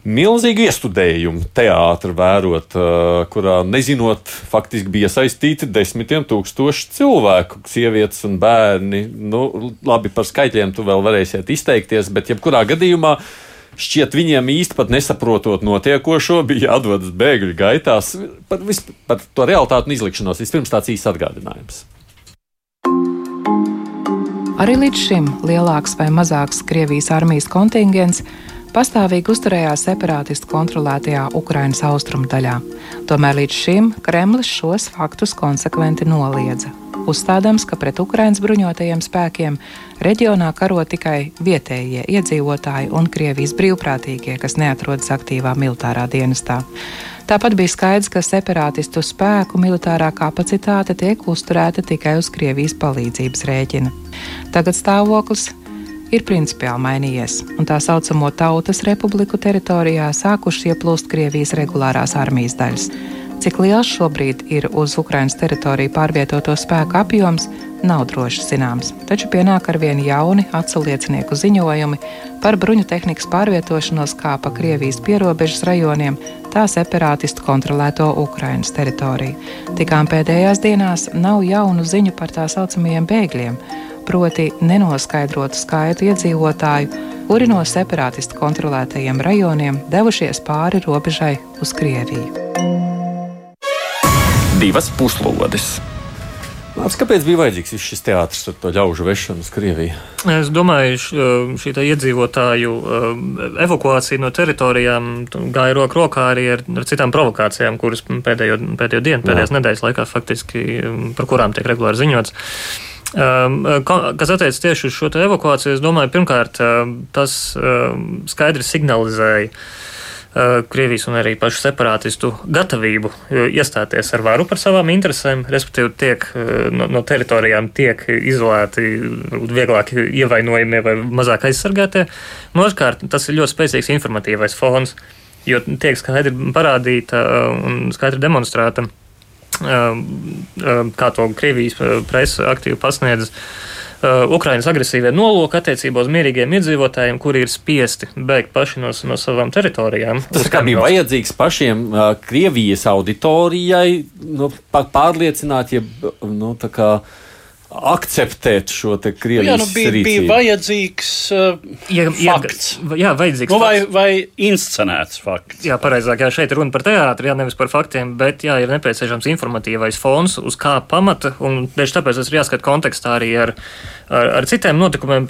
milzīgu iestudējumu teātru vērot, kurā nezinot, faktiski bija saistīti desmitiem tūkstoši cilvēku, sievietes un bērni. Nu, labi, par skaitļiem tu vēl varēsiet izteikties, bet jebkurā gadījumā. Šķiet, viņiem pat nesaprotot notiekošo, bija jādodas bēgļu gaitās par, vis, par to realitāti un izlikšanos. Vispirms tāds īsts atgādinājums. Arī līdz šim lielāks vai mazāks Krievijas armijas kontingents pastāvīgi uzturējās separātistu kontrolētajā Ukrainas austrumu daļā. Tomēr līdz šim Kremlis šos faktus konsekventi noliedza, uzstādams, ka pret Ukrainas bruņotajiem spēkiem reģionā karo tikai vietējie iedzīvotāji un Krievijas brīvprātīgie, kas neatrodas aktīvā militārā dienestā. Tāpat bija skaidrs, ka separātistu spēku militārā kapacitāte tiek uzturēta tikai uz Krievijas palīdzības rēķina. Tagad stāvoklis ir ir principiāli mainījies, un tā saucamo Tautas republiku teritorijā sākušas ieplūst Krievijas regulārās armijas daļas. Cik liels šobrīd ir uz Ukrainas teritoriju pārvietoto spēku apjoms, nav droši zināms, taču pienāk ar vien jauni atsauliecinieku ziņojumi par bruņu tehnikas pārvietošanos kā pa Krievijas pierobežas rajoniem, tā separātistu kontrolēto Ukrainas teritoriju. Tikām pēdējās dienās nav jaunu ziņu par tā saucamajiem bēgļiem, proti nenoskaidrotu skaitu iedzīvotāju, kuri no separātistu kontrolētajiem rajoniem devušies pāri robežai uz Krieviju. Divas puslodes. Mārs, kāpēc bija vajadzīgs šis teātris ar to ļaužu vešanu uz Krieviju? Es domāju, šī iedzīvotāju evakuācija no teritorijām gāja roku rokā arī ar, ar citām provokācijām, kuras pēdējo, pēdējo dienu, pēdējās Jā. nedēļas laikā faktiski par kurām tiek regulāri ziņots. Kas attiecas tieši uz šo evakuāciju, es domāju, pirmkārt, tas skaidri signalizēja Eh, Krievijas un arī pašu separātistu gatavību eh, iestāties ar varu par savām interesēm, respektīvi tiek eh, no, no teritorijām tiek izolēti vieglāk ievainojamie vai mazāk aizsargātie. Otrkārt, tas ir ļoti spēcīgs informatīvais fons, jo tiek skaidri parādīta un skaidri demonstrēta, kā to Krievijas presa aktīvi pasniedz Uh, Ukrainas agresīvie nolūki attiecībā uz mierīgiem iedzīvotājiem, kuri ir spiesti bēgt paši no, no savām teritorijām. Tas kā bija vajadzīgs pašiem uh, Krievijas auditorijai nu, pārliecināt, ja nu, tā kā akceptēt šo Krievijas jā, nu, bija, rīcību. bija vajadzīgs uh, ja, fakts. Jā, vajadzīgs nu, vai, vai inscenēts fakts. Jā, pareizāk, jā, šeit runa par teātri, jā, nevis par faktiem, bet jā, ir nepieciešams informatīvais fons, uz kā pamata, un tieši tāpēc tas ir jāskat kontekstā arī ar, ar, ar citiem notikumiem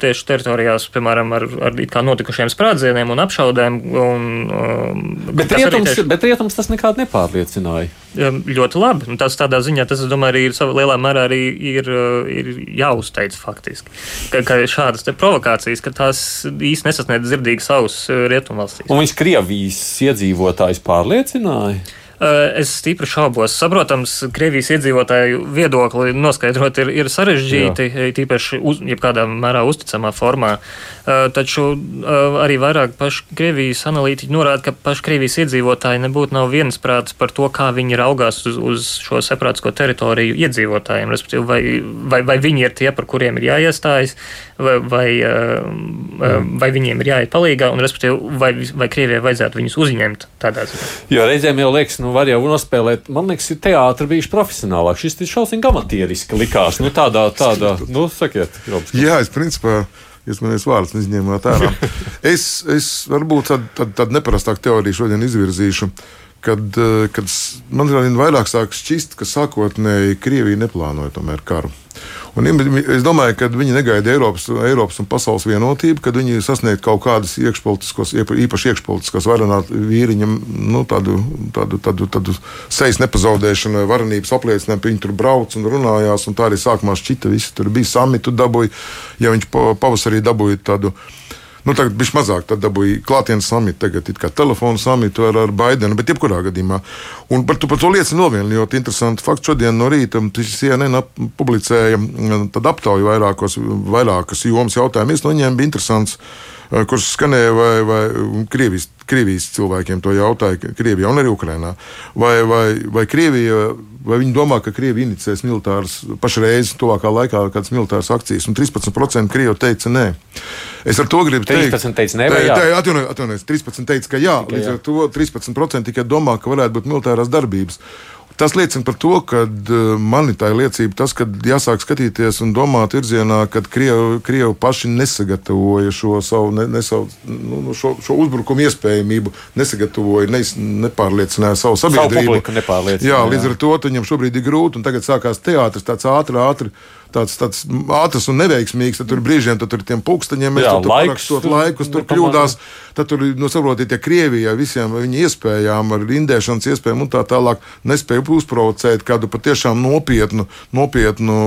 tieši teritorijās, piemēram, ar, ar it kā notikušiem sprādzieniem un apšaudēm. Un, um, bet, rietums, tieši... bet rietums tas nekādu nepārliecināja. Ļoti labi. Nu, tas tādā ziņā, tas, es domāju, arī ir savā lielā mērā arī ir, ir jāuzteic faktiski. Ka, ka šādas provokācijas, ka tās īsti nesasniedz dzirdīgas ausis rietumvalstīs. Un viņš Krievijas iedzīvotājs pārliecināja? Eh, es stipri šaubos. Saprotams, Krievijas iedzīvotāju viedokli noskaidrot ir, ir sarežģīti, Jā. tīpaši uz, jebkādā mērā uzticamā formā. Eh, taču eh, arī vairāk paši Krievijas analītiķi norāda, ka paši Krievijas iedzīvotāji nebūtu nav viensprāts par to, kā viņi raugās uz, uz šo separātisko teritoriju iedzīvotājiem. Respektīvi, vai, vai, vai viņi ir tie, par kuriem ir jāiestājas, vai, vai, vai viņiem ir jāiet palīgā, un respektīvi, vai, vai Krievijai vajadzētu viņus uzņemt tādā ziņā. Jo reizēm jau liekas, nu, var jau nospēlēt. Man liekas, ka teātris bija profesionālāk. Šis ir šausmīgi amatieriski likās. Nu, tādā, tādā, nu, sakiet, Robs. Jā, es principā. Jūs manīs vārdus izņēmāt ārā. Es, es varbūt tādu tād, tād neparastāku teoriju šodien izvirzīšu, kad, eh, kad man vairāk sāk šķist, ka sākotnēji Krievija neplānoja tomēr karu. Un es domāju, ka viņi negaida Eiropas, Eiropas un pasaules vienotību, kad viņi sasniegtu kaut kādas iekšpolitiskos, īpaši iekšpolitiskās varonāt vīriņam, nu, tādu, tādu, tādu, tādu sejas nepazaudēšanu, varenības apliecinājumu. Viņi tur brauc un runājās, un tā arī sākumā šķita, visi tur bija samitu dabūja, ja viņš pavasarī dabūja tādu Nu, tagad bija mazāk, tad dabūja klātienes samitu, tagad ir telefona samitu ar, ar Baidenu, bet jebkurā gadījumā. Un par par to liecina vēl viena ļoti interesanta fakta. Šodien no rīta CNN publicēja mm, aptauju vairākos, vairākas jomas jautājumus. No viņiem bija interesants, eh, kurš skanēja, vai, vai Krievijas, Krievijas cilvēkiem to jautāja, Krievijā un arī Ukrainā. Vai, vai, vai Krievija vai viņi domā, ka Krievija inicēs militāras pašreiz, tuvākā laikā, kādas militāras akcijas, un 13% Krievi teica nē. Es ar to gribu teikt, 13 teica nē, vai jā? Atvainojiet, atvainojiet, 13 teica, ka jā, līdz ar to 13% tikai domā, ka varētu būt militārās darbības. Tas liecina par to, ka eh, man ir tā liecība, tas, ka jāsāk skatīties un domāt virzienā, ka Krievi, Krievi paši nesagatavoja šo savu, ne, ne savu nu, nu, šo, šo uzbrukumu iespējamību, nesagatavoja, ne, nepārliecināja savu sabiedrību. Savu jā, līdz ar to viņam šobrīd ir grūti, un tagad sākās teātris, tāds ātri, ātri tāds, tāds ātrs un neveiksmīgs. Tad tur brīžiem tad tur ir tiem pulksteņiem, mēs Jā, tur parakstot laikus, tur kļūdās. Tad tur, nu, saprotiet, ja Krievijā visiem viņa iespējām, ar rindēšanas iespējām un tā tālāk nespēja uzprovocēt kādu patiešām nopietnu, nopietnu,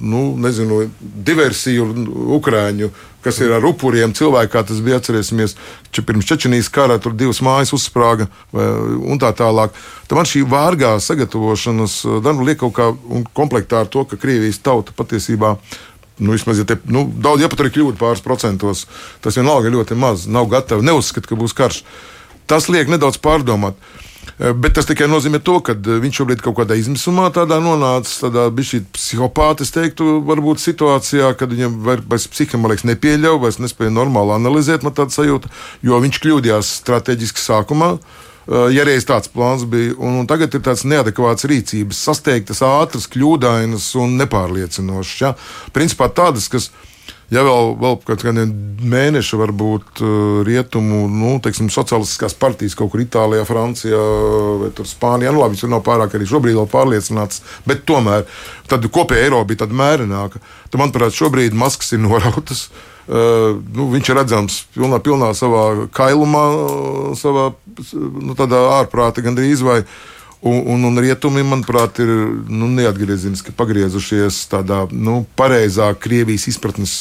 nu, nezinu, diversiju Ukrāņu kas ir ar upuriem, cilvēki, kā tas bija. Atcerēsimies, ka pirms Čečenijas kara tur divas mājas uzsprāga un tā tālāk. Tad man šī vārgā sagatavošanas eh, darba liek kaut kā komplektā ar to, ka Krievijas tauta patiesībā. Nu, vismaz, ja te, nu, daudz, ja pat arī kļūda pāris procentos, tas vienalga ļoti maz. Nav gatavi, neuzskata, ka būs karš. Tas liek nedaudz pārdomāt. Bet tas tikai nozīmē to, ka viņš šobrīd kaut kādā izmisumā tādā nonācis, tādā bišķi psihopāta, es teiktu, varbūt situācijā, kad viņam vairs psihi, man liekas, nepieļauj, vairs nespēja normāli analizēt, man tāda sajūta, jo viņš kļūdījās strateģiski sākumā. Ja reiz tāds plāns bija, un, un tagad ir tāds neadekvāts rīcības, sasteigtas, ātras, kļūdainas un nepārliecinošas. Ja? Principā tādas, kas ir ja vēl, vēl kādiem mēnešiem, varbūt uh, rietumu, nu, teiksim, sociālistiskās partijas kaut kur Itālijā, Francijā vai Spānijā, nu, labi, viņš nav pārāk arī šobrīd vēl pārliecināts, bet tomēr tad kopēja Eiropa bija tāda mērināka. Tad, manuprāt, šobrīd maskas ir norautas. Uh, nu, viņš ir redzams pilnā, pilnā savā kailumā, savā nu, ārprātā gandrīz vai ne Un, un, un rietumi, manuprāt, ir nu, neatgriezeniski pagriezušies tādā nu, pareizā Krievijas izpratnes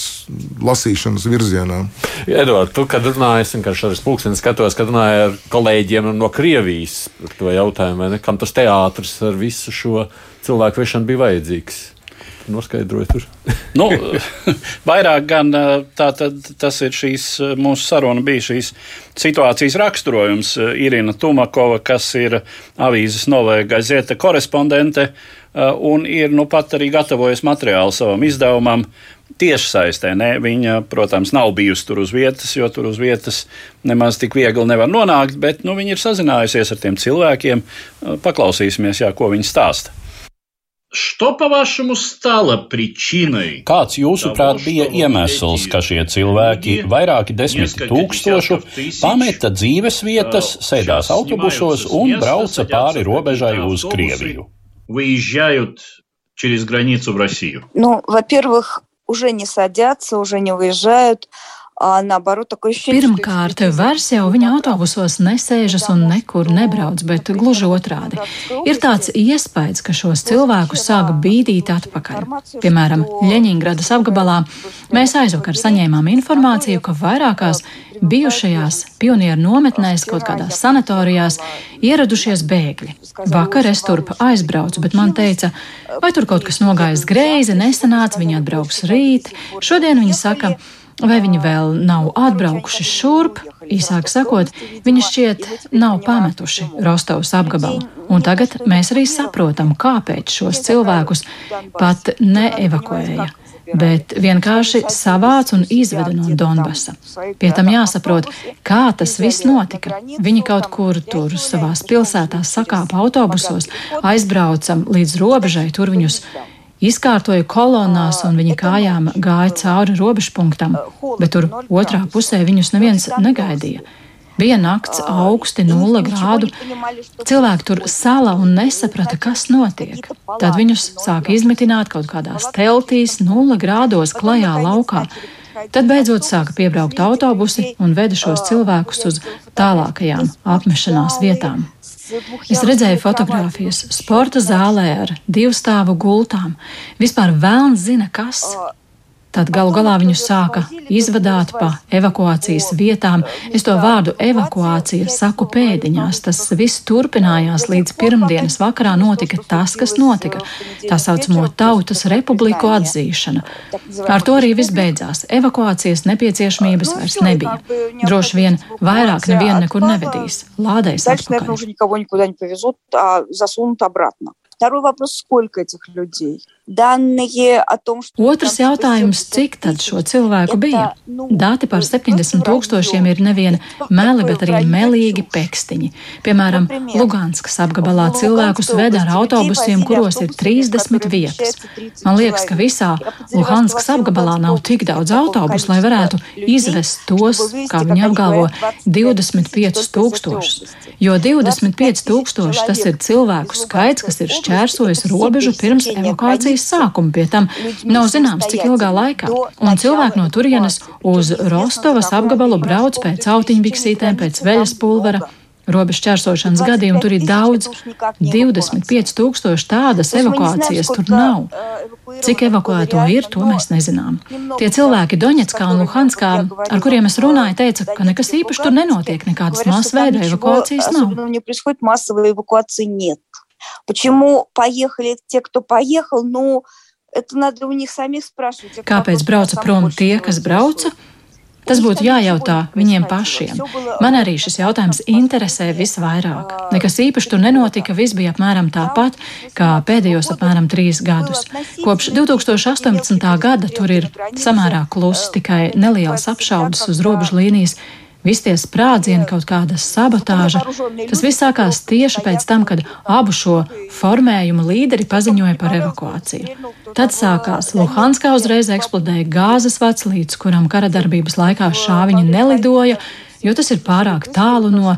lasīšanas virzienā. Edvards, tu, kad runāji, es vienkārši ar spūksteni skatos, kad runāji ar kolēģiem no Krievijas par to jautājumu, kam tas teātris ar visu šo cilvēku vešanu bija vajadzīgs noskaidroju tur? nu, vairāk gan tā, tad, tas ir šīs mūsu saruna, bija šīs situācijas raksturojums. Irina Tumakova, kas ir avīzes Novēja Gazeta korespondente, un ir nu pat arī gatavojusi materiālu savam izdevumam. Tieši saistē, ne? Viņa, protams, nav bijusi tur uz vietas, jo tur uz vietas nemaz tik viegli nevar nonākt, bet nu, viņa ir sazinājusies ar tiem cilvēkiem. Paklausīsimies, jā, ko viņa stāsta. Что, по-вашему, стало причиной? Kāds, jūsuprāt, bija iemesls, ka šie cilvēki, vairāki desmit tūkstošu, pameta dzīves vietas, sēdās autobusos un brauca pāri robežai uz Krieviju? Выезжают через границу в Россию. Ну, во-первых, уже не садятся, уже не выезжают. Pirmkārt, vairs jau viņa autobusos nesēžas un nekur nebrauc, bet gluži otrādi. Ir tāds iespējas, ka šos cilvēkus sāk bīdīt atpakaļ. Piemēram, Ļeņingradas apgabalā mēs aizvakar saņēmām informāciju, ka vairākās bijušajās pionieru nometnēs, kaut kādās sanatorijās, ieradušies bēgļi. Vakar es turp aizbraucu, bet man teica, vai tur kaut kas nogājis greizi, nesanāca, viņi atbrauks rīt. Šodien viņi saka, ka Vai viņi vēl nav atbraukuši šurp? Īsāk sakot, viņi šķiet nav pametuši Rostovas apgabalu. Un tagad mēs arī saprotam, kāpēc šos cilvēkus pat neevakuēja bet vienkārši savāc un izveda no Donbasa. Pie tam jāsaprot, kā tas viss notika. Viņi kaut kur tur savās pilsētās sakāpa autobusos, aizbraucam līdz robežai, tur viņus izkārtoja kolonnās un viņa kājām gāja cauri robežpunktam, bet tur otrā pusē viņus neviens negaidīja. Bija nakts, augsti, nulle grādu. Cilvēki tur sala un nesaprata, kas notiek. Tad viņus sāka izmitināt kaut kādās teltīs, nulle grādos, klajā laukā. Tad beidzot sāka piebraukt autobusi un veda šos cilvēkus uz tālākajām apmešanās vietām. Es redzēju fotogrāfijas sporta zālē ar divu stāvu gultām. Vispār vēlns zina, kas. Tad galu galā viņu sāka izvadāt pa evakuācijas vietām. Es to vārdu evakuācija saku pēdiņās. Tas viss turpinājās līdz pirmdienas vakarā notika tas, kas notika. Tā saucamo tautas republiku atzīšana. Ar to arī viss beidzās. Evakuācijas nepieciešamības vairs nebija. Droši vien vairāk nevienu nekur nevedīs. Lādēs atpakaļ. Второй вопрос, сколько этих людей? Otrs jautājums, cik tad šo cilvēku bija? Dati par 70 tūkstošiem ir nevien meli, bet arī melīgi pekstiņi. Piemēram, Luganskas apgabalā cilvēkus veda ar autobusiem, kuros ir 30 vietas. Man liekas, ka visā Luganskas apgabalā nav tik daudz autobusu, lai varētu izvest tos, kā viņi apgalvo, 25 tūkstošus. Jo 25 tūkstoši tas ir cilvēku skaits, kas ir šķērsojis robežu pirms evakuācijas akcijas sākumu, pie tam nav zināms, cik ilgā laikā. Un cilvēki no turienes uz Rostovas apgabalu brauc pēc autiņbiksītēm, pēc veļas pulvera. Robežu čērsošanas gadījumu tur ir daudz, 25 tūkstoši tādas evakuācijas tur nav. Cik evakuēto ir, to mēs nezinām. Tie cilvēki Doņetskā un Luhanskā, ar kuriem es runāju, teica, ka nekas īpaši tur nenotiek, nekādas masveida evakuācijas nav. Почему поехали те, кто поехал? Ну, это надо у них самих спрашивать. Kāpēc brauca prom tie, kas brauca? Tas būtu jājautā viņiem pašiem. Man arī šis jautājums interesē visvairāk. Nekas īpaši tur nenotika, viss bija apmēram tāpat, kā pēdējos apmēram trīs gadus. Kopš 2018. gada tur ir samērā kluss, tikai nelielas apšaudas uz robežu līnijas Visi tie sprādzieni, kaut kāda sabotāža, tas viss sākās tieši pēc tam, kad abu šo formējumu līderi paziņoja par evakuāciju. Tad sākās Luhanskā uzreiz eksplodēja gāzes vats, līdz kuram kara darbības laikā šāviņi nelidoja, jo tas ir pārāk tālu no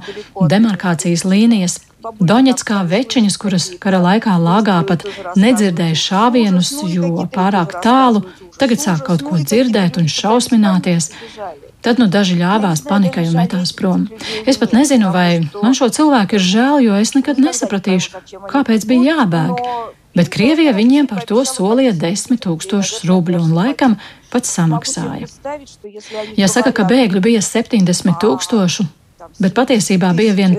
demarkācijas līnijas. Doņetskā večiņas, kuras kara laikā lāgā pat nedzirdēja šāvienus, jo pārāk tālu, tagad sāk kaut ko dzirdēt un šausmināties. Tad nu daži ļāvās panikai un metās prom. Es pat nezinu, vai man šo cilvēku ir žēl, jo es nekad nesapratīšu, kāpēc bija jābēg. Bet Krievija viņiem par to solīja desmit tūkstošus rubļu un laikam pat samaksāja. Ja saka, ka bēgļu bija 70 tūkstošu, bet patiesībā bija vien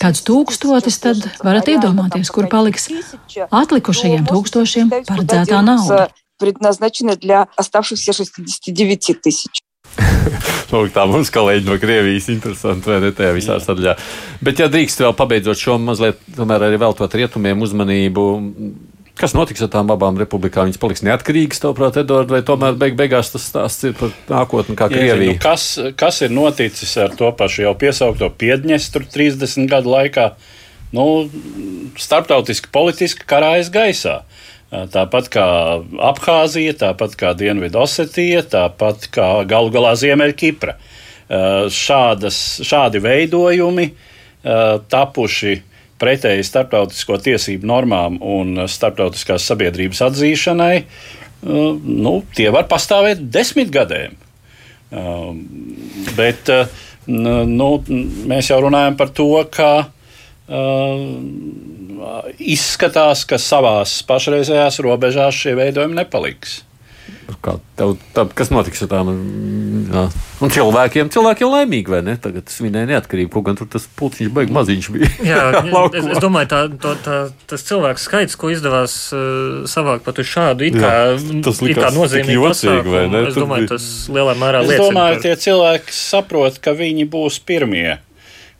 kāds tūkstotis, tad varat iedomāties, kur paliks atlikušajiem tūkstošiem paredzētā nauda. предназначены для оставшихся 69 тысяч. Lūk, tā mums kolēģi no Krievijas interesanti, vai ne tajā visā sadaļā. Bet, ja drīkst vēl pabeidzot šo mazliet, tomēr arī veltot rietumiem uzmanību, Kas notiks ar tām abām republikām? Viņas paliks neatkarīgas, tavuprāt, Edvards, vai tomēr beig beigās tas stāsts ir par nākotni kā Krievija? Nu, kas, kas ir noticis ar to pašu jau piesaukto Piedņestru 30 gadu laikā? Nu, starptautiski politiski karājas gaisā. Tāpat kā Abhāzija, tāpat kā Dienvidosetija, tāpat kā galu galā Ziemeļkipra. Šādas, šādi veidojumi tapuši pretēji starptautisko tiesību normām un starptautiskās sabiedrības atzīšanai, nu, tie var pastāvēt desmit gadiem. Bet nu, mēs jau runājam par to, ka izskatās, ka savās pašreizējās robežās šie veidojumi nepaliks. Kā tev, tā, kas notiks ar tām un cilvēkiem? Cilvēki ir laimīgi, vai ne? Tagad svinēja neatkarību, kaut gan tur tas pulciņš beigas maziņš bija. Jā, es, es domāju, tā, tā, tā, tas cilvēku skaits, ko izdevās uh, savākt pat uz šādu it kā, jā, tas it kā nozīmīgu pasākumu, vai ne? Es domāju, tas lielā mērā liecina. Es domāju, par... tie cilvēki saprot, ka viņi būs pirmie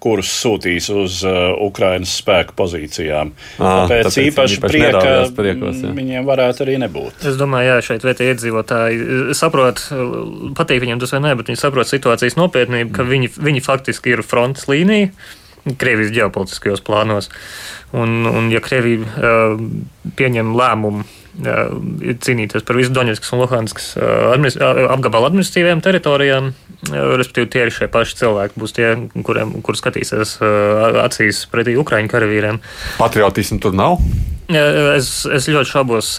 kurus sūtīs uz uh, Ukraiņas spēku pozīcijām. À, tāpēc, tāpēc īpaši prieka priekos, jā. viņiem varētu arī nebūt. Es domāju, jā, šeit vietējie iedzīvotāji uh, saprot, uh, patīk viņiem tas vai nē, bet viņi saprot situācijas nopietnību, ka viņi, viņi faktiski ir frontes līnija. Krievijas ģeopolitiskajos plānos. Un, un ja Krievija uh, pieņem lēmumu cīnīties par visu Doņetskas un Luhanskas administ apgabala administratīvajām teritorijām. Respektīvi, tie ir šie paši cilvēki, būs tie, kuriem kur skatīsies acīs pretī Ukraiņu karavīriem. Patriotismu tur nav? Es, es ļoti šaubos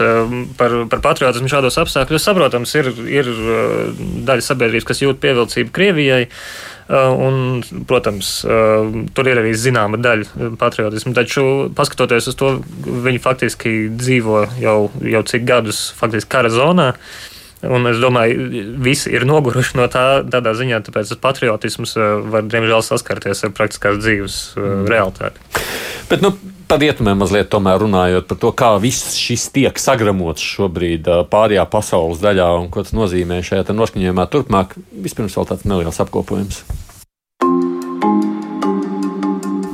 par, par patriotismu šādos apstākļos. Saprotams, ir, ir daļa sabiedrības, kas jūt pievilcību Krievijai. Un, protams, tur ir arī zināma daļa patriotisma, taču, paskatoties uz to, viņi faktiski dzīvo jau, jau cik gadus faktiski kara zonā. Un es domāju, visi ir noguruši no tā, tādā ziņā, tāpēc tas patriotisms var, diemžēl, saskarties ar praktiskās dzīves mm. realitāti. Bet, nu, Par rietumiem mazliet runājot par to, kā viss šis tiek sagramots šobrīd pārējā pasaules daļā un ko tas nozīmē šajā noskaņojumā turpmāk. Vispirms vēl tāds neliels apkopojums.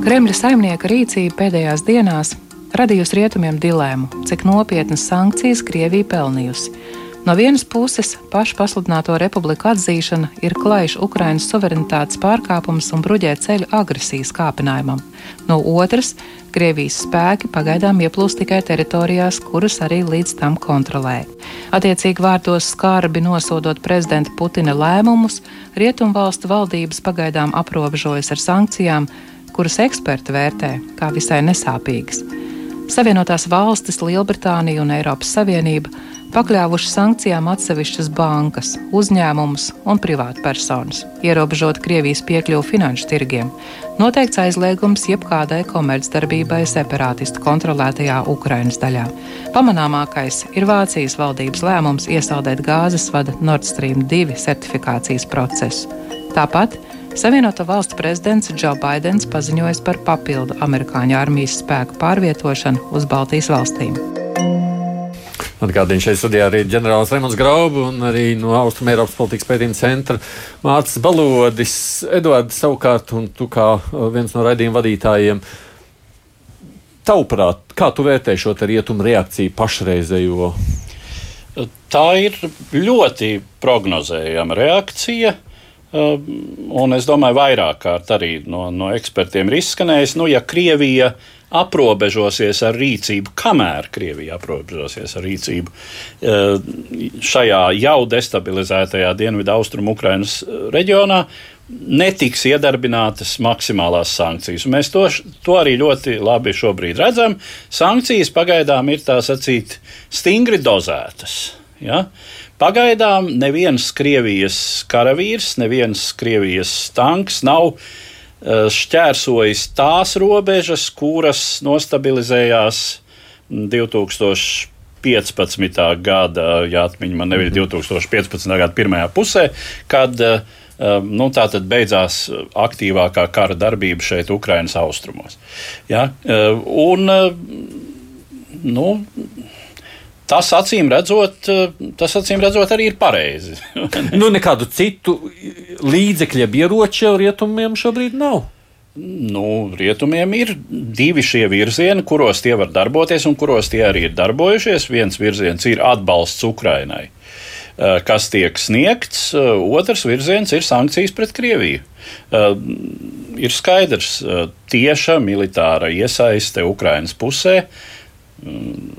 Kremļa saimnieka rīcība pēdējās dienās radījusi rietumiem dilēmu, cik nopietnas sankcijas Krievija pelnījusi. No vienas puses, pašu pasludināto republiku atzīšana ir klajš Ukrainas suverenitātes pārkāpums un bruģē ceļu agresijas kāpinājumam. No otras, Krievijas spēki pagaidām ieplūst tikai teritorijās, kuras arī līdz tam kontrolē. Attiecīgi vārtos skarbi nosodot prezidenta Putina lēmumus, Rietumvalstu valdības pagaidām aprobežojas ar sankcijām, kuras eksperti vērtē kā visai nesāpīgas. Savienotās valstis, Lielbritānija un Eiropas Savienība pakļāvuši sankcijām atsevišķas bankas, uzņēmumus un privātpersonas, ierobežot Krievijas piekļuvu finanšu tirgiem, noteikts aizliegums jebkādai komercdarbībai separātistu kontrolētajā Ukrainas daļā. Pamanāmākais ir Vācijas valdības lēmums iesaldēt gāzes vada Nord Stream 2 certifikācijas procesu. Tāpat Savienoto valstu prezidents Džo Baidens paziņojis par papildu amerikāņu armijas spēku pārvietošanu uz Baltijas valstīm. Atgādījums šeit studijā arī ģenerālis Raimons Graubu un arī no Austrum Eiropas politikas pētījuma centra Mārcis Balodis. Eduards savukārt, un tu kā uh, viens no raidījuma vadītājiem, tavuprāt, kā tu vērtē šo rietumu reakciju pašreizējo? Tā ir ļoti prognozējama reakcija. Uh, un es domāju, vairāk kārt arī no, no ekspertiem ir izskanējis, nu, ja Krievija uh, aprobežosies ar rīcību, kamēr Krievija aprobežosies ar rīcību eh, šajā jau destabilizētajā dienvidu austrumu Ukrainas eh, reģionā, netiks iedarbinātas maksimālās sankcijas. Mēs to, to arī ļoti labi šobrīd redzam. Sankcijas pagaidām ir tā sacīt stingri dozētas. Ja? Pagaidām neviens Krievijas karavīrs, neviens Krievijas tanks nav uh, šķērsojis tās robežas, kuras nostabilizējās 2015. gada, ja atmiņa man nebija 2015. gada pirmajā pusē, kad eh, nu, tā tad beidzās aktīvākā kara darbība šeit, Ukraiņas austrumos. Ja? Eh, un, nu, Tas acīm redzot, tas acīm redzot arī ir pareizi. nu, nekādu citu līdzekļu, ieroču rietumiem šobrīd nav. Nu, rietumiem ir divi šie virzieni, kuros tie var darboties un kuros tie arī ir darbojušies. Viens virziens ir atbalsts Ukrainai, eh, kas tiek sniegts, eh, otrs virziens ir sankcijas pret Krieviju. Eh, ir skaidrs, tieša militāra iesaiste Ukrainas pusē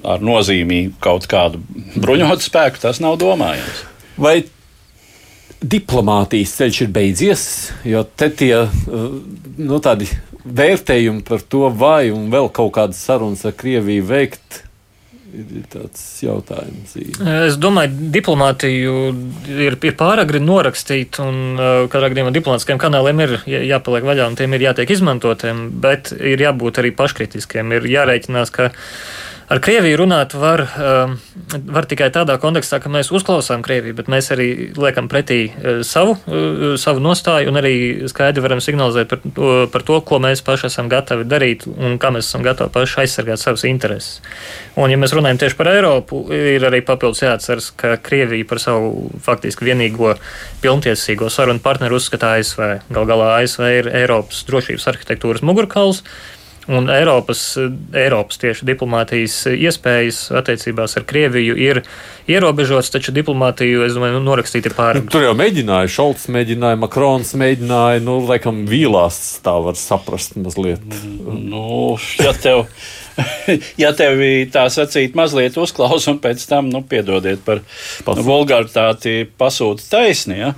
ar nozīmīgu kaut kādu bruņotu spēku, tas nav domājams. Vai diplomātijas ceļš ir beidzies, jo te tie uh, nu, vērtējumi par to, vai un vēl kaut kādas sarunas ar Krieviju veikt. Ir tāds jautājums. Es domāju, diplomātiju ir, ir pāragri norakstīt, un uh, katrā gadījumā diplomātiskiem kanāliem ir jāpaliek vaļā, un tiem ir jātiek izmantotiem, bet ir jābūt arī paškritiskiem. Ir jārēķinās, ka uh, Ar Krieviju runāt var, um, var tikai tādā kontekstā, ka mēs uzklausām Krieviju, bet mēs arī liekam pretī uh, savu, uh, savu nostāju un arī skaidri varam signalizēt par par to, ko mēs paši esam gatavi darīt un kā mēs esam gatavi paši aizsargāt savas intereses. Un, ja mēs runājam tieši par Eiropu, ir arī papildus jāatceras, ka Krievija par savu faktiski vienīgo pilntiesīgo sarunu partneru uzskata ASV. Gal galā ASV ir Eiropas drošības arhitektūras mugurkauls. Un Eiropas, Eiropas tieši diplomātijas iespējas attiecībās ar Krieviju ir ierobežotas, taču diplomātiju, es domāju, nu, norakstīt ir pārāk. Nu, tur jau mēģināja, Šalts mēģināja, Makrons mēģināja, nu, laikam, vīlās tā var saprast mazliet. Nu, ja tev. ja tevi tā sacīt, mazliet uzklausa un pēc tam, nu, piedodiet par nu, vulgaritāti, pasūta taisni. Ja?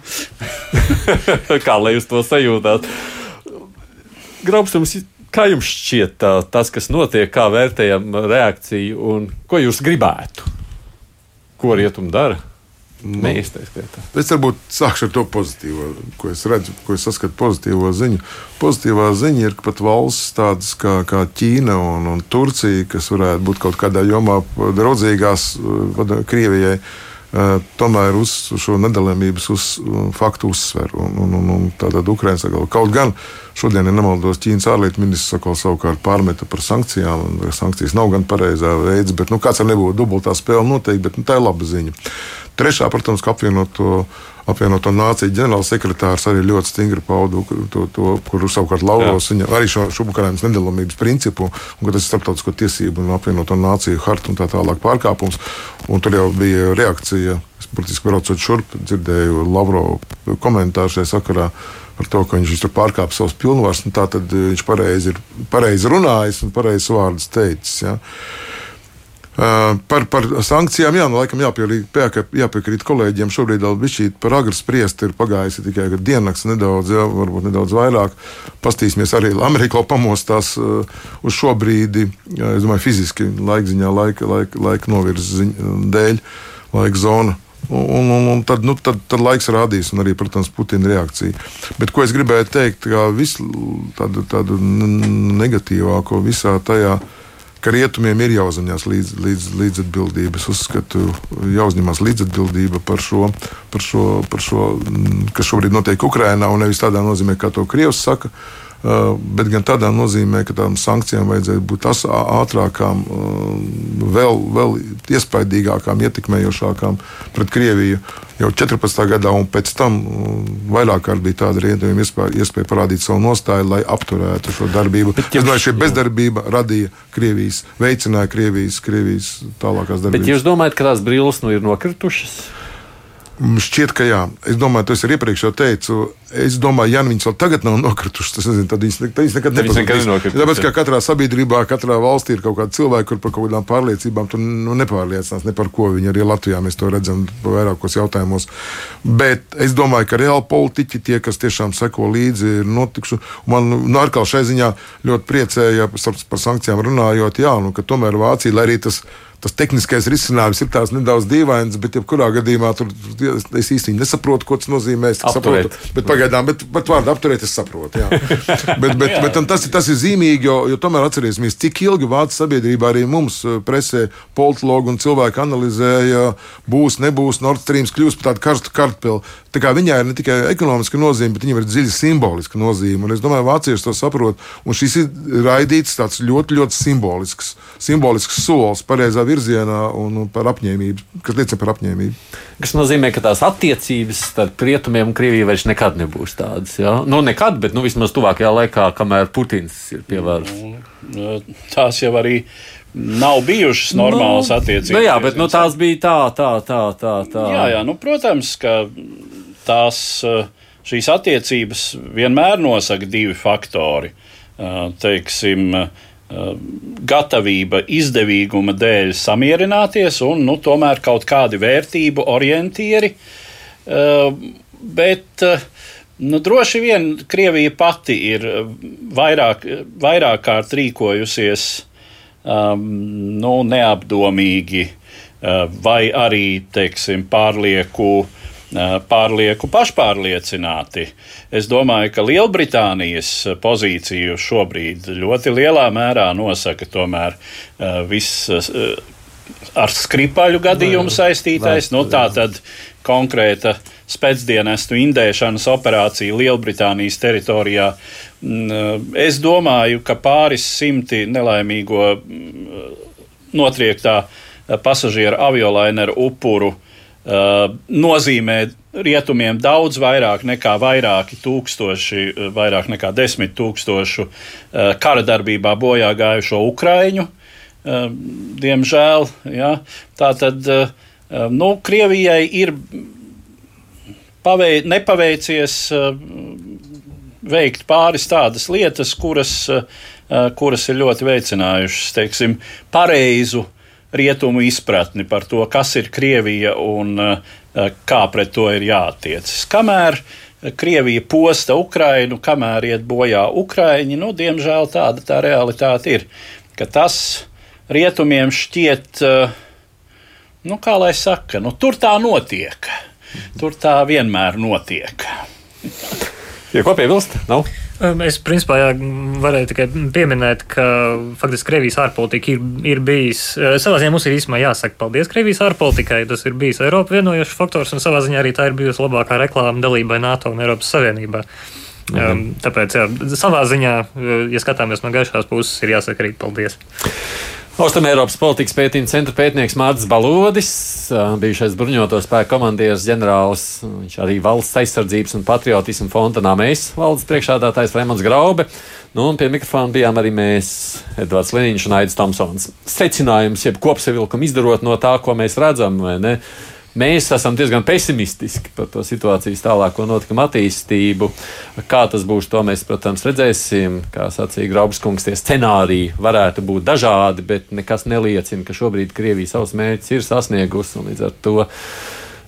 Kā lai jūs to sajūtāt? Graups jums Kā jums šķiet tā, tas, kas notiek, kā vērtējam reakciju un ko jūs gribētu? Ko rietumi dara? Nu, es varbūt sākšu ar to pozitīvo, ko es redzu, ko es saskatu pozitīvo ziņu. Pozitīvā ziņa ir, ka pat valsts tādas kā, kā Ķīna un, un Turcija, kas varētu būt kaut kādā jomā draudzīgās Krievijai, uh, tomēr uz šo nedalāmības uz faktu uzsver. Un, un, un, un tātad Ukraiņa saka, kaut gan šodien, ja nemaldos, Ķīnas ārlietu ministrs saka, savukārt pārmeta par sankcijām. Sankcijas nav gan pareizā veids, bet nu, kāds ar nebūtu dubultā spēle noteikti, bet nu, tā ir laba ziņa. Trešā, protams, ka apvienot to apvienoto nāciju ģenerālsekretārs arī ļoti stingri pauda to, to kur savukārt Lavrovs viņa arī šo, Ukrainas nedalāmības principu, un ka tas ir starptautisko tiesību un apvienoto nāciju harta un tā tālāk pārkāpums. Un tur jau bija reakcija, es burtiski braucot šurp, dzirdēju Lavrovu komentāru šajā sakarā par to, ka viņš tur pārkāpa savus pilnvaras. Tad viņš pareizi ir pareizi runājis un pareizi vārdus teicis. Ja. Par, par sankcijām, jā, nu, laikam jāpiekrīt, jāpiekrīt kolēģiem. Šobrīd vēl bija par agru spriest, ir pagājis tikai diennakts nedaudz, jā, varbūt nedaudz vairāk. Pastīsimies arī Amerikā pamostās uz šo brīdi, jā, es domāju, fiziski laikziņā, laika, laika, laika novirzes dēļ, laika zona. Un, un, un tad, nu, tad, tad laiks rādīs, un arī, protams, Putina reakcija. Bet ko es gribēju teikt, ka visu tādu, tādu negatīvāko visā tajā ir ka rietumiem ir jāuzņemas līdz, līdz, līdzatbildība. Es uzskatu, jāuzņemas līdzatbildība par šo, par šo, par šo, kas šobrīd notiek Ukrajinā, un nevis tādā nozīmē, kā to Krievs saka. Bet gan tādā nozīmē, ka tām sankcijām vajadzētu būt ātrākām, vēl, vēl iespaidīgākām, ietekmējošākām pret Krieviju jau 14. gadā, un pēc tam vairāk kārt bija tāda rietumiem iespēja, iespēja parādīt savu nostāju, lai apturētu šo darbību. Bet, ja es domāju, šī bezdarbība radīja Krievijas, veicināja Krievijas, Krievijas tālākās darbības. Bet jūs domājat, ka tās brilles nu ir nokritušas? Šķiet, ka jā. Es domāju, tas ir iepriekš jau teicu. Es domāju, ja viņas vēl tagad nav nokritušas, tas nezinu, tad viņas, viņas nekad nepazudīs. Tāpēc, ka katrā sabiedrībā, katrā valstī ir kaut kādi cilvēki, kur par kaut kādām pārliecībām tu nu, nepārliecinās ne par ko. Viņi arī Latvijā mēs to redzam vairākos jautājumos. Bet es domāju, ka reāli politiķi, tie, kas tiešām seko līdzi, ir notikuši. Man nu, atkal šai ziņā ļoti priecēja par sankcijām runājot, jā, nu, ka tomēr Vācija, lai arī tas ir tas tehniskais risinājums ir tāds nedaudz dīvains, bet jebkurā gadījumā tur es īstenībā nesaprotu, ko tas nozīmē. Es saprotu, bet pagaidām, bet, bet vārdu apturēt, es saprotu. bet, bet, bet tas, tas ir zīmīgi, jo, jo tomēr atcerēsimies, cik ilgi Vācijas sabiedrībā arī mums eh, presē politologi un cilvēki analizēja, būs, nebūs, Nord Stream kļūs par tādu karstu kartpili. Tā kā viņai ir ne tikai ekonomiska nozīme, bet viņam ir dziļa simboliska nozīme. Un es domāju, vācieši to saprot. Un šis ir raidīts tāds ļoti, ļoti simbolisks, simbolisks solis pareizā virzienā un par apņēmību, kas liecina par apņēmību. Tas nozīmē, ka tās attiecības starp rietumiem un Krieviju vairs nekad nebūs tādas. Ja? Nu, nekad, bet nu, vismaz tuvākajā laikā, kamēr Putins ir pie varas. Nu, tās jau arī nav bijušas normālas nu, attiecības. Nu, jā, bet nu, tās bija tā, tā, tā, tā. tā. Jā, jā, nu, protams, ka tās šīs attiecības vienmēr nosaka divi faktori. Teiksim, gatavība izdevīguma dēļ samierināties un nu, tomēr kaut kādi vērtību orientieri. Bet nu, droši vien Krievija pati ir vairāk, vairāk kārt rīkojusies um, nu, neapdomīgi vai arī teiksim, pārlieku pārlieku pašpārliecināti. Es domāju, ka Lielbritānijas pozīciju šobrīd ļoti lielā mērā nosaka tomēr viss ar skripaļu gadījumu saistītais. Nu, tā tad konkrēta spēcdienestu indēšanas operācija Lielbritānijas teritorijā. Es domāju, ka pāris simti nelaimīgo notriektā pasažieru aviolaineru upuru uh, nozīmē rietumiem daudz vairāk nekā vairāki tūkstoši, uh, vairāk nekā desmit tūkstošu uh, kara darbībā bojā gājušo ukraiņu. Diemžēl ja. tā tad nu, Krievijai ir pavei, nepaveicies veikt pāris tādas lietas, kuras, kuras ir ļoti veicinājušas teiksim, pareizu rietumu izpratni par to, kas ir Krievija un eh, kā pret to ir jāattiecas. Kamēr Krievija posta Ukrainu, kamēr iet bojā Ukraiņi, nu, diemžēl tāda tā realitāte ir. Ka tas rietumiem šķiet, eh, nu, kā lai saka, nu, tur tā notiek. Tur tā vienmēr notiek. Ja ko piebilst? Nav. No? Es principā jā, varēju tikai pieminēt, ka faktiski Krievijas ārpolitika ir, ir bijis. Savā ziņā mums ir īstenībā jāsaka paldies Krievijas ārpolitikai. Tas ir bijis Eiropa vienojošs faktors, un savā ziņā arī tā ir bijusi labākā reklāma dalībai NATO un Eiropas Savienībā. Mhm. Tāpēc, jā, savā ziņā, ja skatāmies no gaišās puses, ir jāsaka arī paldies. Austrumēropas politikas pētījuma centra pētnieks Mārcis Balodis, bijušais bruņoto spēku komandieris ģenerālis, viņš arī valsts aizsardzības un patriotismu fonda nāmējs valdes priekšādātājs Raimons Graube. Nu, un pie mikrofona bijām arī mēs, Edvards Liniņš un Aidis Tomsons. Secinājums, jeb kopsavilkumu izdarot no tā, ko mēs redzam, vai ne? Mēs esam diezgan pesimistiski par to situācijas tālāko notikumu attīstību. Kā tas būs, to mēs, protams, redzēsim. Kā sacīja Graubskungs, tie scenāriji varētu būt dažādi, bet nekas neliecina, ka šobrīd Krievija savus mērķus ir sasniegusi un līdz ar to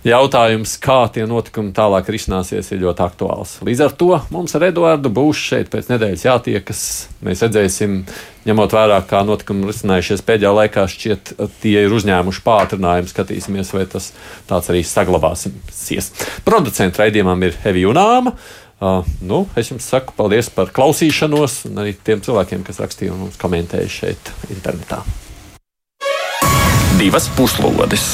jautājums, kā tie notikumi tālāk risināsies, ir ļoti aktuāls. Līdz ar to mums ar Eduardu būs šeit pēc nedēļas jātiekas. Mēs redzēsim, ņemot vērā, kā notikumi risinājušies pēdējā laikā, šķiet, tie ir uzņēmuši pātrinājumu. Skatīsimies, vai tas tāds arī saglabāsies. Producents raidījumam ir Evija Unāma. Uh, nu, es jums saku paldies par klausīšanos, un arī tiem cilvēkiem, kas rakstīja un komentēja šeit internetā. Divas puslodes!